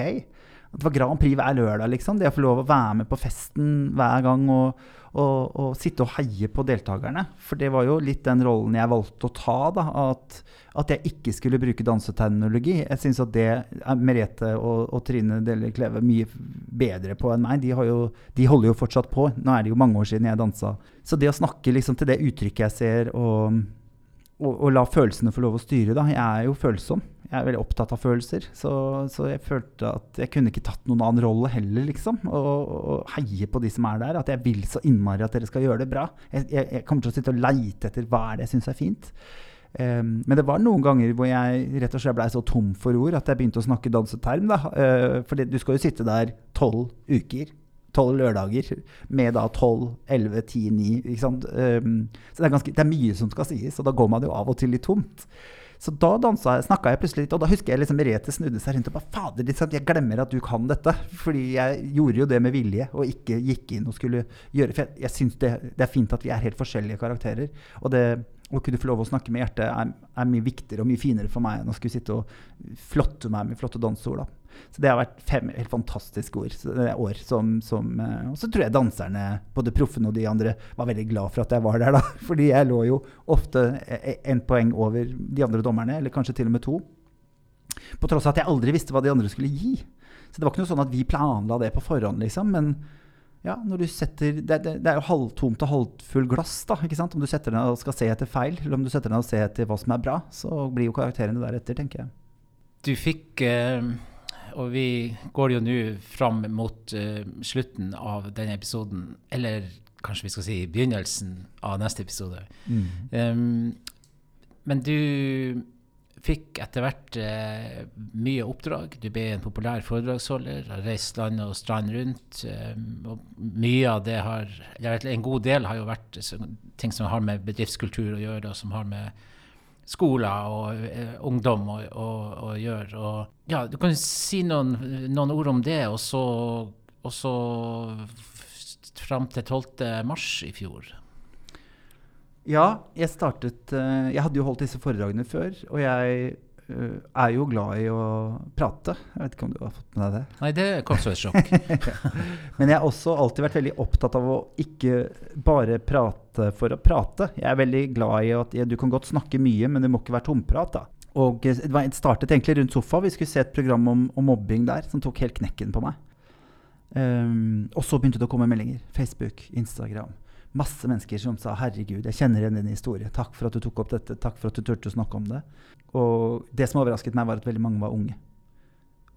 A: At det var Grand Prix hver lørdag, liksom. Det å få lov å være med på festen hver gang og, og, og, sitte og heie på deltakerne. For det var jo litt den rollen jeg valgte å ta. da, At, at jeg ikke skulle bruke danseterminologi. Jeg syns at det er Merete og, og Trine Delle Kleve mye bedre på enn meg. De, jo, de, holder jo fortsatt på. Nå er det jo mange år siden jeg dansa. Så det å snakke liksom til det uttrykket jeg ser, og, og, la følelsene få lov å styre, da. Jeg er jo følsom jeg er veldig opptatt av følelser. Så, så, jeg følte at jeg kunne ikke tatt noen annen rolle heller, liksom. Og, og, heie på de som er der. At jeg vil så innmari at dere skal gjøre det bra. Jeg, jeg, jeg kommer til å sitte og leite etter hva er det jeg syns er fint. Um, men det var noen ganger hvor jeg rett og slett blei så tom for ord at jeg begynte å snakke danseterm. Da. Uh, for du skal jo sitte der tolv uker tolv lørdager med da tolv, elleve, ti, ni. Um, så det er, ganske, det er, mye som skal sies, og da går man jo av og til litt tomt. Så da snakka jeg plutselig litt, og da husker jeg liksom Merete snudde seg rundt og bare Fader, liksom, jeg glemmer at du kan dette. Fordi jeg gjorde jo det med vilje, og ikke gikk inn og skulle gjøre For jeg, jeg syns det, det, er fint at vi er helt forskjellige karakterer. Og det å kunne få lov å snakke med hjertet er, er, mye viktigere og mye finere for meg enn å skulle sitte og flotte meg med flotte danseord. Så det har vært fem helt fantastiske år. år som, som, eh, og så tror jeg danserne, både proffene og de andre, var veldig glad for at jeg var der. da. Fordi jeg lå jo ofte en poeng over de andre dommerne, eller kanskje til og med to. På tross av at jeg aldri visste hva de andre skulle gi. Så det var ikke noe sånn at vi planla det på forhånd, liksom. men ja, når du setter, det, det, det, er jo halvtomt og halvfull glass. da, ikke sant? Om du setter deg og skal se etter feil, eller om du setter deg og ser etter hva som er bra, så blir jo karakterene deretter, tenker jeg.
B: Du fikk, eh, og vi går jo nå fram mot uh, slutten av denne episoden, eller kanskje vi skal si begynnelsen av neste episode. Mm. Um, men du fikk etter hvert uh, mye oppdrag. Du ble en populær foredragsholder, har reist land og strand rundt. Um, og mye av det har eller En god del har jo vært ting som har med bedriftskultur å gjøre, og som har med skoler og uh, ungdom å, gjøre. Og, ja, du kan si noen, noen ord om det, og så, og så fram til 12. mars i fjor.
A: Ja, jeg startet uh, Jeg hadde jo holdt disse foredragene før, og jeg uh, er jo glad i å prate. Jeg vet ikke om du har fått med deg det?
B: Nei, det kom som et sjokk.
A: Men jeg har også alltid vært veldig opptatt av å ikke bare prate for å prate. Jeg er veldig glad i at ja, du kan godt snakke mye, men det må ikke være tomprat. da. Og det startet egentlig rundt sofa. Vi skulle se et program om, om mobbing der som tok helt knekken på meg. Um, og så begynte det å komme meldinger. Facebook, Instagram masse mennesker som sa 'herregud, jeg kjenner igjen din historie'. Takk for at du tok opp dette. Takk for at du turte å snakke om det. Og det som overrasket meg, var at veldig mange var unge.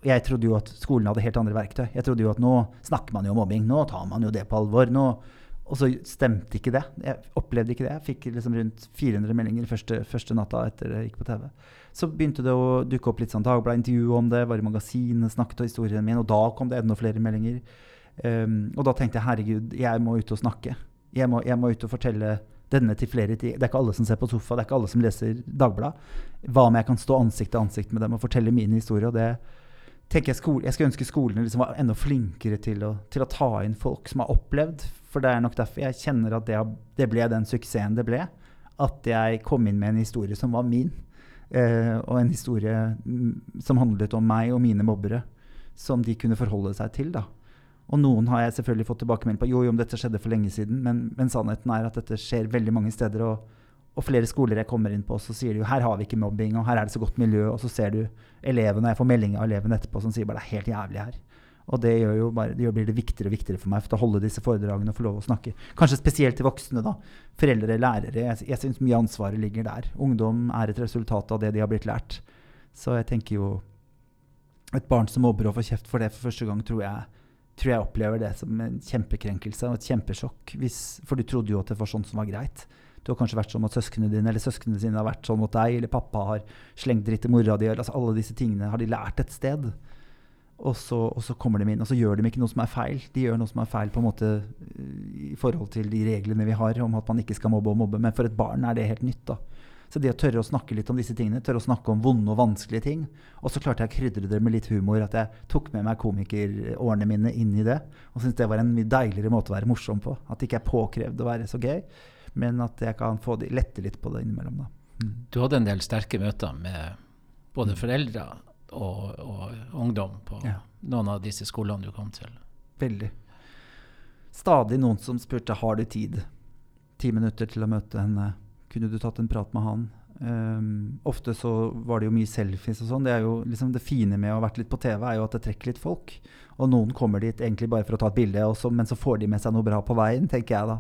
A: Jeg trodde jo at skolen hadde helt andre verktøy. Jeg trodde jo at nå snakker man jo om mobbing. Nå tar man jo det på alvor. Nå og så stemte ikke det. Jeg opplevde ikke det. Jeg fikk liksom rundt 400 meldinger første, første natta etter jeg gikk på TV. Så begynte det å dukke opp litt sånn Dagbladet-intervju om det, var i magasinet, snakket om historien min, og da kom det enda flere meldinger. Um, og da tenkte jeg herregud, jeg må ut og snakke jeg må, jeg må, ut og fortelle denne til flere tid. Det er ikke alle som ser på sofa, det er ikke alle som leser Dagbladet. Hva om jeg kan stå ansikt til ansikt med dem og fortelle min historie? og det tenker Jeg skole, jeg skulle ønske skolene liksom var enda flinkere til å, til å, ta inn folk som har opplevd. For det er nok derfor jeg kjenner at det, det ble den suksessen det ble. At jeg kom inn med en historie som var min. Eh, og en historie mm, som handlet om meg og mine mobbere. Som de kunne forholde seg til. da. Og noen har jeg selvfølgelig fått tilbakemelding på jo, jo, om dette skjedde for lenge siden, men, men, sannheten er at dette skjer veldig mange steder. Og, og, flere skoler jeg kommer inn på, så sier de jo her har vi ikke mobbing, og her er det så godt miljø. Og så ser du elevene, og jeg får melding av elevene etterpå som sier bare det er helt jævlig her. Og det gjør jo bare, det blir det viktigere og viktigere for meg for å holde disse foredragene og få lov å snakke. Kanskje spesielt til voksne. da. Foreldre, lærere. Jeg, jeg syns mye ansvaret ligger der. Ungdom er et resultat av det de har blitt lært. Så jeg tenker jo Et barn som mobber og får kjeft for det for første gang, tror jeg tror jeg opplever det som en kjempekrenkelse og et kjempesjokk. Hvis, for du trodde jo at det var sånn som var greit. Du har kanskje vært sånn at søsknene dine eller søsknene dine har vært sånn mot deg, eller pappa har slengt dritt til mora di. Altså alle disse tingene har de lært et sted. Og så, og så, kommer de inn, og så gjør de ikke noe som er feil. De gjør noe som er feil på en måte i forhold til de reglene vi har om at man ikke skal mobbe og mobbe. Men for et barn er det helt nytt. da. Så det å tørre å snakke litt om disse tingene, tørre å snakke om vonde og vanskelige ting Og så klarte jeg å krydre det med litt humor, at jeg tok med meg komikerårene mine inn i det. Og syntes det var en mye deiligere måte å være morsom på. At det ikke er påkrevd å være så gøy, men at jeg kan få de, lette litt på det innimellom. Da.
B: Mm. Du hadde en del sterke møter med både foreldre og, og, ungdom på ja. noen av disse skolene du kom til.
A: Veldig. Stadig noen som spurte har du tid. Ti minutter til å møte henne. Kunne du tatt en prat med han? Um, ofte så var det jo mye selfies og sånn. Det er jo liksom det fine med å ha vært litt på TV, er jo at det trekker litt folk. Og noen kommer dit egentlig bare for å ta et bilde, også, men så får de med seg noe bra på veien, tenker jeg da.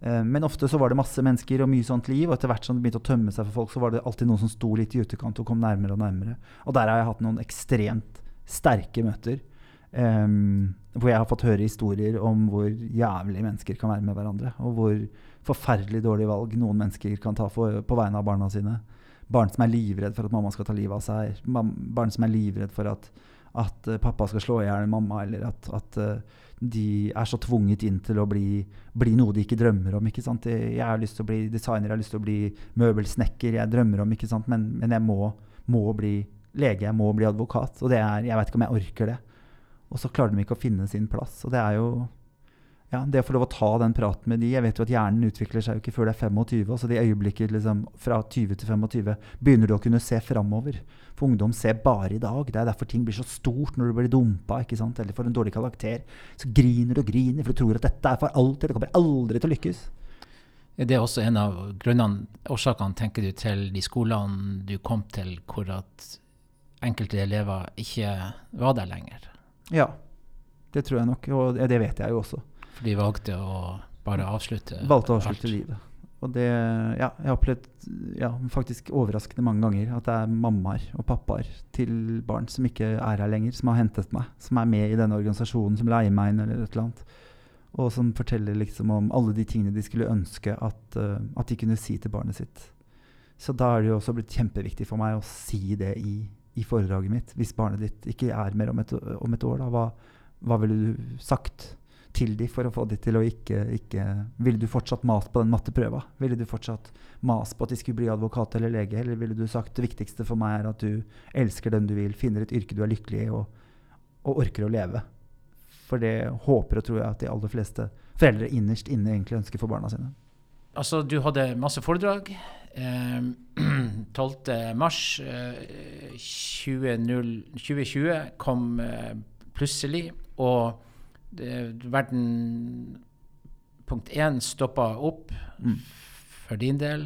A: Um, men ofte så var det masse mennesker og mye sånt liv, og etter hvert som det begynte å tømme seg for folk, så var det alltid noen som sto litt i utekant og kom nærmere og nærmere. Og der har jeg hatt noen ekstremt sterke møter. Um, hvor jeg har fått høre historier om hvor jævlig mennesker kan være med hverandre. Og hvor forferdelig dårlige valg noen mennesker kan ta for, på vegne av barna sine. Barn som er livredd for at mamma skal ta livet av seg. Barn som er livredd for at, at uh, pappa skal slå i hjel mamma, eller at, at uh, de er så tvunget inn til å bli, bli noe de ikke drømmer om. Ikke? Jeg har lyst til å bli designer, jeg har lyst til å bli møbelsnekker, jeg drømmer om, men, men jeg må, må, bli lege, jeg må bli advokat. Og er, jeg vet ikke om jeg orker det. Og så klarer de ikke å finne sin plass. Og det er jo ja, det å få lov å ta den praten med de Jeg vet jo at hjernen utvikler seg jo ikke før det er 25. Så de øyeblikket liksom, fra 20 til 25 begynner du å kunne se framover. For ungdom ser bare i dag. Det er derfor ting blir så stort når du blir dumpa ikke sant? eller får en dårlig karakter. Så griner du og griner, for du tror at dette er for alltid. Det kommer aldri til å lykkes.
B: Det Er også en av grunnene, årsakene, tenker du, til de skolene du kom til, hvor at enkelte elever ikke var der lenger?
A: Ja, det tror jeg nok. Og det vet jeg jo også.
B: For de valgte å bare avslutte
A: Valgte å avslutte alt. livet. Og det Ja, jeg har opplevd ja, faktisk overraskende mange ganger at det er mammaer og pappaer til barn som ikke er her lenger, som har hentet meg, som er med i denne organisasjonen, som leier meg inn eller et eller annet. Og som forteller liksom om alle de tingene de skulle ønske at, uh, at de kunne si til barnet sitt. Så da er det jo også blitt kjempeviktig for meg å si det i, i foredraget mitt. Hvis barnet ditt ikke er mer om et, om et år, da, hva, hva ville du sagt? Til dem for å få dem til å ikke, ikke Ville du fortsatt mast på den matteprøva? Ville du fortsatt mast på at de skulle bli advokat eller lege? Eller ville du sagt det viktigste for meg er at du elsker den du vil, finner et yrke du er lykkelig i, og, og, orker å leve? For det håper og tror jeg at de aller fleste foreldre innerst inne egentlig ønsker for barna sine.
B: Altså, du hadde masse foredrag. Eh, 12. mars eh, 2020 kom eh, plutselig. og verden Punkt én stoppa opp mm. for din del.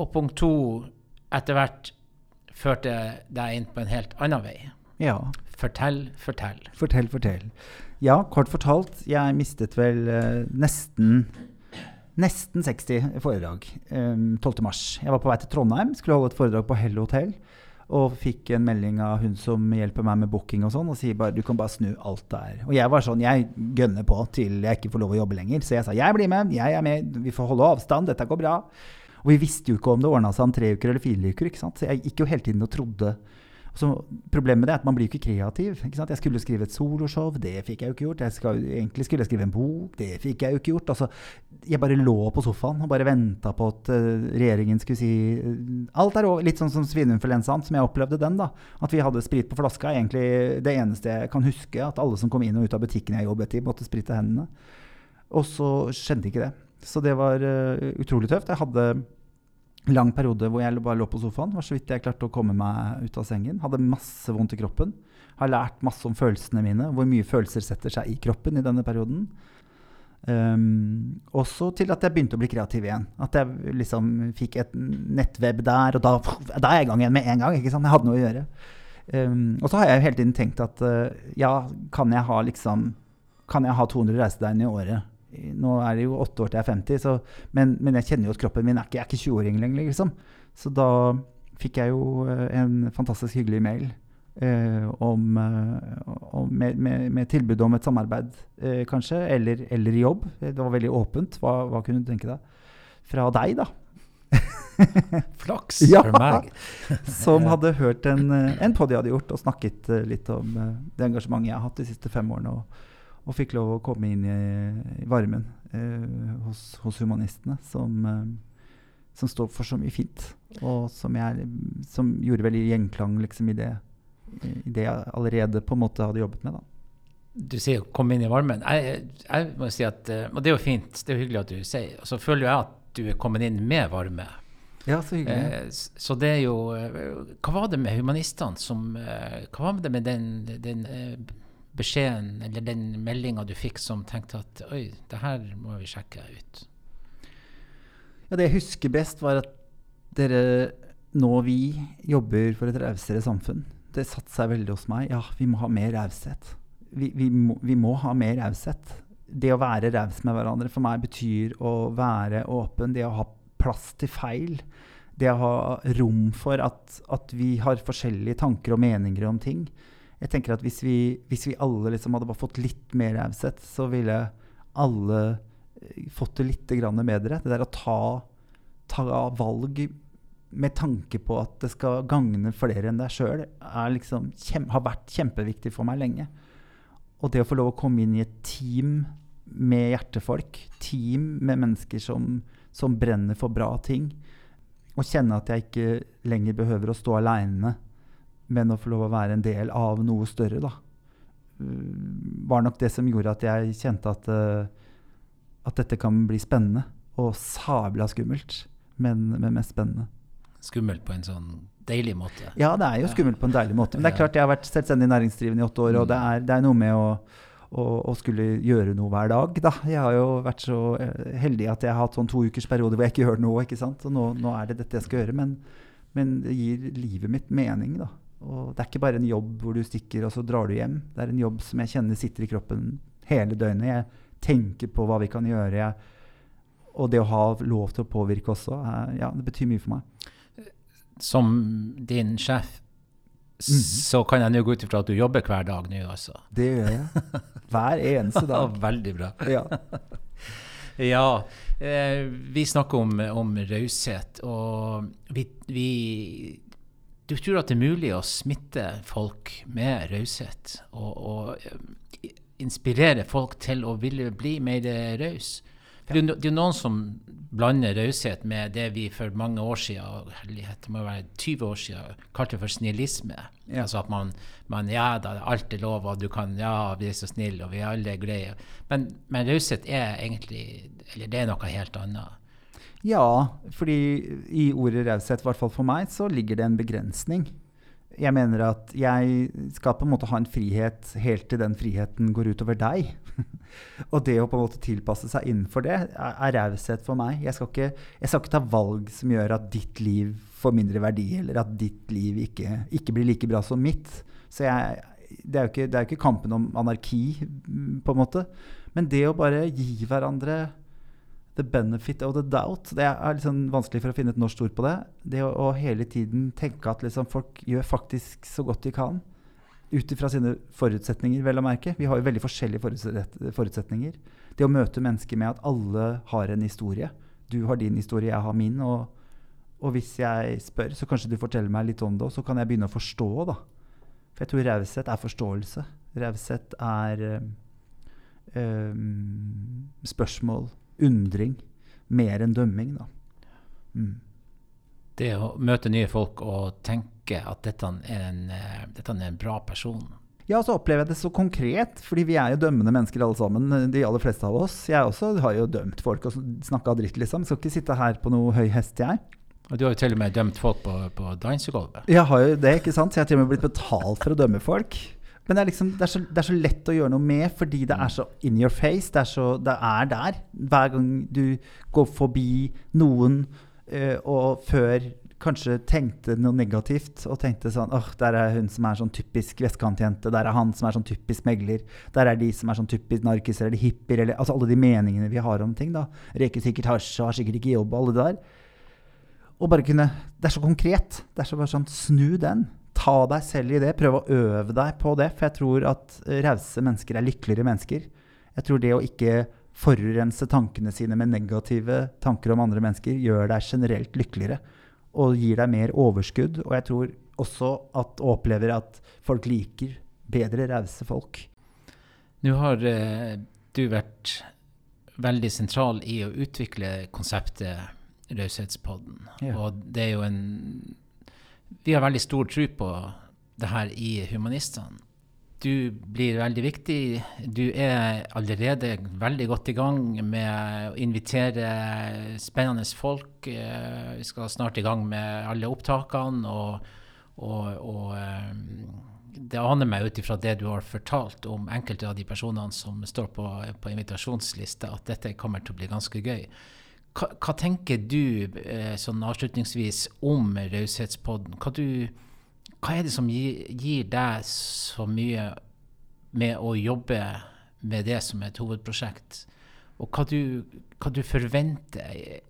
B: Og punkt to etter hvert førte deg inn på en helt annen vei.
A: Ja.
B: Fortell, fortell.
A: Fortell, fortell. Ja, kort fortalt. Jeg mistet vel uh, nesten nesten 60 foredrag um, 12.3. Jeg var på vei til Trondheim, skulle holde et foredrag på Hell Hotel. Og fikk en melding av hun som hjelper meg med booking og sånn, og sier bare du kan bare snu alt der. Og jeg var sånn, jeg gønner på til jeg ikke får lov å jobbe lenger. Så jeg sa jeg blir med, jeg er med, vi får holde avstand, dette går bra. Og vi visste jo ikke om det ordna seg om tre uker eller fire uker. ikke sant? Så jeg gikk jo hele tiden og trodde så problemet med det er at man blir ikke kreativ. Ikke jeg skulle skrive et soloshow, det fikk jeg jo ikke gjort. Jeg skal, egentlig skulle jeg skrive en bok, det fikk jeg jo ikke gjort. Altså, jeg bare lå på sofaen og bare venta på at uh, regjeringen skulle si uh, alt er over. Litt sånn som svineinfluensaen, som jeg opplevde den. da. At vi hadde sprit på flaska. Egentlig det eneste jeg kan huske. At alle som kom inn og ut av butikken jeg jobbet i, måtte sprite hendene. Og så skjedde ikke det. Så det var uh, utrolig tøft. Jeg hadde lang periode hvor jeg bare lå på sofaen. Var så vidt jeg klarte å komme meg ut av sengen. Hadde masse vondt i kroppen. Har lært masse om følelsene mine, hvor mye følelser setter seg i kroppen i denne perioden. Um, også til at jeg begynte å bli kreativ igjen. At jeg liksom fikk et nettweb der, og da, da er jeg i gang igjen med en gang. ikke sant? Jeg hadde noe å gjøre. Um, og så har jeg hele tiden tenkt at uh, ja, kan jeg ha liksom Kan jeg ha 200 reisedøgn i året? Nå er det jo åtte år til jeg er 50, så, men, men, jeg kjenner jo at kroppen min er ikke, jeg er ikke 20-åring lenger. liksom. Så da fikk jeg jo eh, en fantastisk hyggelig mail eh, om, eh, om med, med, med, tilbud om et samarbeid, eh, kanskje, eller, eller, jobb. Det var veldig åpent. Hva, hva kunne du tenke deg? Fra deg, da.
B: Flaks ja, for meg.
A: som hadde hørt en, eh, en podi jeg hadde gjort, og snakket litt om det engasjementet jeg har hatt de siste fem årene. og og fikk lov å komme inn i, i varmen eh, hos, hos, humanistene, som, eh, som, står for så mye fint. Og som, jeg, som gjorde veldig gjenklang liksom, i, det, i, det, jeg allerede på en måte hadde jobbet med. da.
B: Du sier 'komme inn i varmen'. Jeg, jeg, må si at, eh, Og det er jo fint, det er jo hyggelig at du sier. Og så føler jeg at du er kommet inn med varme.
A: Ja, så hyggelig.
B: Eh, så det er jo eh, Hva var det med humanistene som eh, Hva var det med den, den beskjeden eller den meldinga du fikk som tenkte at oi, det her må vi sjekke ut?
A: Ja, det jeg husker best, var at dere, nå vi, jobber for et rausere samfunn. Det satte seg veldig hos meg. Ja, vi må ha mer raushet. Vi, vi, vi må ha mer raushet. Det å være raus med hverandre for meg betyr å være åpen. Det å ha plass til feil. Det å ha rom for at, at vi har forskjellige tanker og meninger om ting. Jeg tenker at Hvis vi, hvis vi alle liksom hadde bare fått litt mer raushet, så ville alle eh, fått det litt bedre. Det der å ta, ta valg med tanke på at det skal gagne flere enn deg sjøl, liksom har vært kjempeviktig for meg lenge. Og det å få lov å komme inn i et team med hjertefolk, team med mennesker som, som brenner for bra ting, og kjenne at jeg ikke lenger behøver å stå aleine, men å få lov å være en del av noe større, da, uh, var nok det som gjorde at jeg kjente at, uh, at dette kan bli spennende. Og sabla skummelt, men, men mest spennende.
B: Skummelt på en sånn deilig måte.
A: Ja, det er jo skummelt på en deilig måte. Men det er klart jeg har vært selvstendig næringsdrivende i åtte år, og det er, det er noe med å, å, å skulle gjøre noe hver dag. Da. Jeg har jo vært så eh, heldig at jeg har hatt sånn to ukers periode hvor jeg ikke gjør noe. ikke sant? Og nå, nå er det dette jeg skal gjøre. Men, men det gir livet mitt mening, da. Og det er ikke bare en jobb hvor du stikker og så drar du hjem. Det er en jobb som jeg kjenner sitter i kroppen hele døgnet. Jeg tenker på hva vi kan gjøre. Jeg, og det å ha lov til å påvirke også, er, ja, det betyr mye for meg.
B: Som din sjef
A: mm.
B: Så kan jeg nå gå ut ifra at du jobber hver dag nå, altså.
A: Det gjør jeg. Hver eneste dag.
B: veldig bra.
A: Ja.
B: Ja, eh, vi snakker om, om raushet, og vi, vi Du tror at det er mulig å smitte folk med raushet, og, og eh, inspirere folk til å ville bli mer raus? Det det er noen som blander raushet med det vi for mange år siden, det må være 20 år siden, kalte for snillisme.
A: Ja.
B: Altså at man, man Ja da, alt er lov, og du kan Ja, vi er så snille, og vi er alle greie. Men, men raushet er egentlig Eller det er noe helt annet.
A: Ja, fordi i ordet raushet, i hvert fall for meg, så ligger det en begrensning. Jeg mener at jeg skal på en måte ha en frihet helt til den friheten går utover deg. og det å på en måte tilpasse seg innenfor det, er, raushet for meg. Jeg skal, ikke, jeg skal ikke ta valg som gjør at ditt liv får mindre verdi, eller at ditt liv ikke, ikke blir like bra som mitt. Så jeg, det er jo ikke, det er jo ikke kampen om anarki, på en måte. Men det å bare gi hverandre the benefit of the doubt. Det er sånn vanskelig for å finne et norsk ord på det. Det å, å hele tiden tenke at liksom folk gjør faktisk så godt de kan. Ut ifra sine forutsetninger, vel å merke. Vi har jo veldig forskjellige forutsetninger. Det å møte mennesker med at alle har en historie. Du har din historie, jeg har min. Og, og hvis jeg spør, så kanskje du forteller meg litt om det, og så kan jeg begynne å forstå. da. For jeg tror raushet er forståelse. Raushet er um, spørsmål, undring, mer enn dømming. Da. Mm.
B: Det å møte nye folk og tenke at dette er en, eh, dette er en bra person.
A: Ja, så opplever jeg det så konkret, fordi vi er jo dømmende mennesker alle sammen. De aller fleste av oss. Jeg også har jo dømt folk og snakka dritt, liksom. Skal ikke sitte her på noe høy hest, jeg.
B: Og du har jo til og med dømt folk på, på dansegulvet.
A: Jeg har jo det, ikke sant? Så jeg har til og med blitt betalt for å dømme folk. Men det er, liksom, det, er så, det er så lett å gjøre noe med, fordi det er så in your face. Det er, så, det er der. Hver gang du går forbi noen, uh, og før kanskje tenkte noe negativt, og tenkte sånn åh, der er hun som er sånn typisk vestkantjente, der er han som er sånn typisk megler, der er de som er sånn typisk narkiser, eller hippier, eller altså alle de meningene vi har om ting, da. Røyker sikkert hasj og har sikkert ikke jobb, og alle det der. Og bare kunne Det er så konkret. Det er så bare sånn Snu den. Ta deg selv i det. Prøv å øve deg på det. For jeg tror at rause mennesker er lykkeligere mennesker. Jeg tror det å ikke forurense tankene sine med negative tanker om andre mennesker, gjør deg generelt lykkeligere. Og gir deg mer overskudd. Og jeg tror også at og opplever at folk liker bedre rause folk.
B: Nå har eh, du vært veldig sentral i å utvikle konseptet Raushetspodden.
A: Ja.
B: Og det er jo en Vi har veldig stor tro på det her i Humanistene. Du blir veldig viktig. Du er allerede veldig godt i gang med å invitere spennende folk. Eh, vi skal snart i gang med alle opptakene. og, og, og eh, det aner meg ut ifra det du har fortalt om enkelte av de personene som står på, på invitasjonslista, at dette kommer til å bli ganske gøy. Hva, hva tenker du eh, sånn avslutningsvis om Raushetspodden? Hva hva er det som gir, gir, deg så mye med å jobbe med det som et hovedprosjekt? Og hva du, hva du forventer,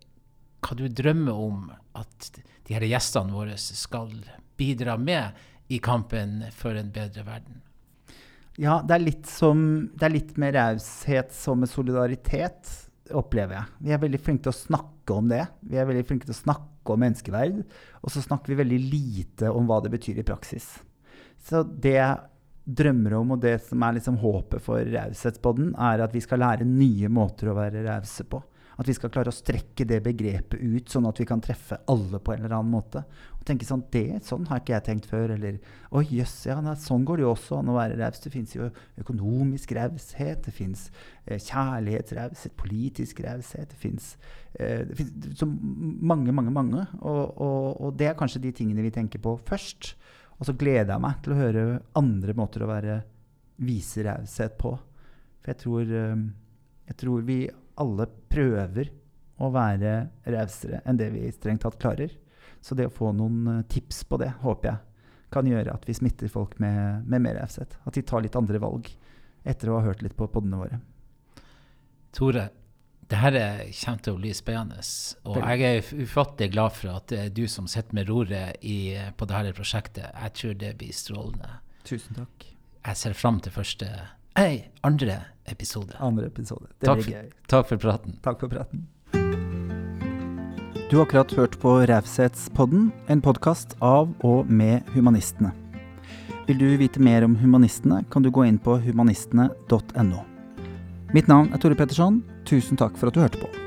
B: hva du drømmer om at de her gjestene våre skal bidra med i kampen for en bedre verden?
A: Ja, det er litt, som, det er litt med raushet som med solidaritet, opplever jeg. Vi er veldig flinke til å snakke om det. Vi er veldig flinke til å snakke om menneskeverd, og så snakker vi veldig lite om hva det betyr i praksis. Så det jeg drømmer om, og det som er liksom håpet for Raushetsboden, er at vi skal lære nye måter å være rause på. At vi skal klare å strekke det begrepet ut, sånn at vi kan treffe alle på en eller annen måte. Og tenke sånn det, Sånn har ikke jeg tenkt før. Eller å jøss, ja, nei, sånn går det jo også an å være raus. Det fins jo økonomisk raushet, det fins eh, kjærlighetsraushet, politisk raushet. Det fins eh, så mange, mange, mange. Og, og, og det er kanskje de tingene vi tenker på først. Og så gleder jeg meg til å høre andre måter å være vise raushet på. For jeg tror, eh, jeg tror vi alle prøver å være rausere enn det vi strengt tatt klarer. Så det å få noen eh, tips på det, håper jeg kan gjøre at vi smitter folk med, med mer raushet. At de tar litt andre valg etter å ha hørt litt på podene våre.
B: Tore, det her kommer til å bli spennende. Og jeg er ufattelig glad for at det er du som sitter med roret i, på dette prosjektet. Jeg tror det blir strålende.
A: Tusen takk.
B: Jeg ser fram til første Hei, andre episode.
A: Andre episode.
B: Det takk blir gøy. takk for praten.
A: Takk for praten. Du har akkurat hørt på Raushetspodden, en podkast av og med Humanistene. Vil du vite mer om Humanistene, kan du gå inn på humanistene.no. Mitt navn er Tore Petterson. Tusen takk for at du hørte på.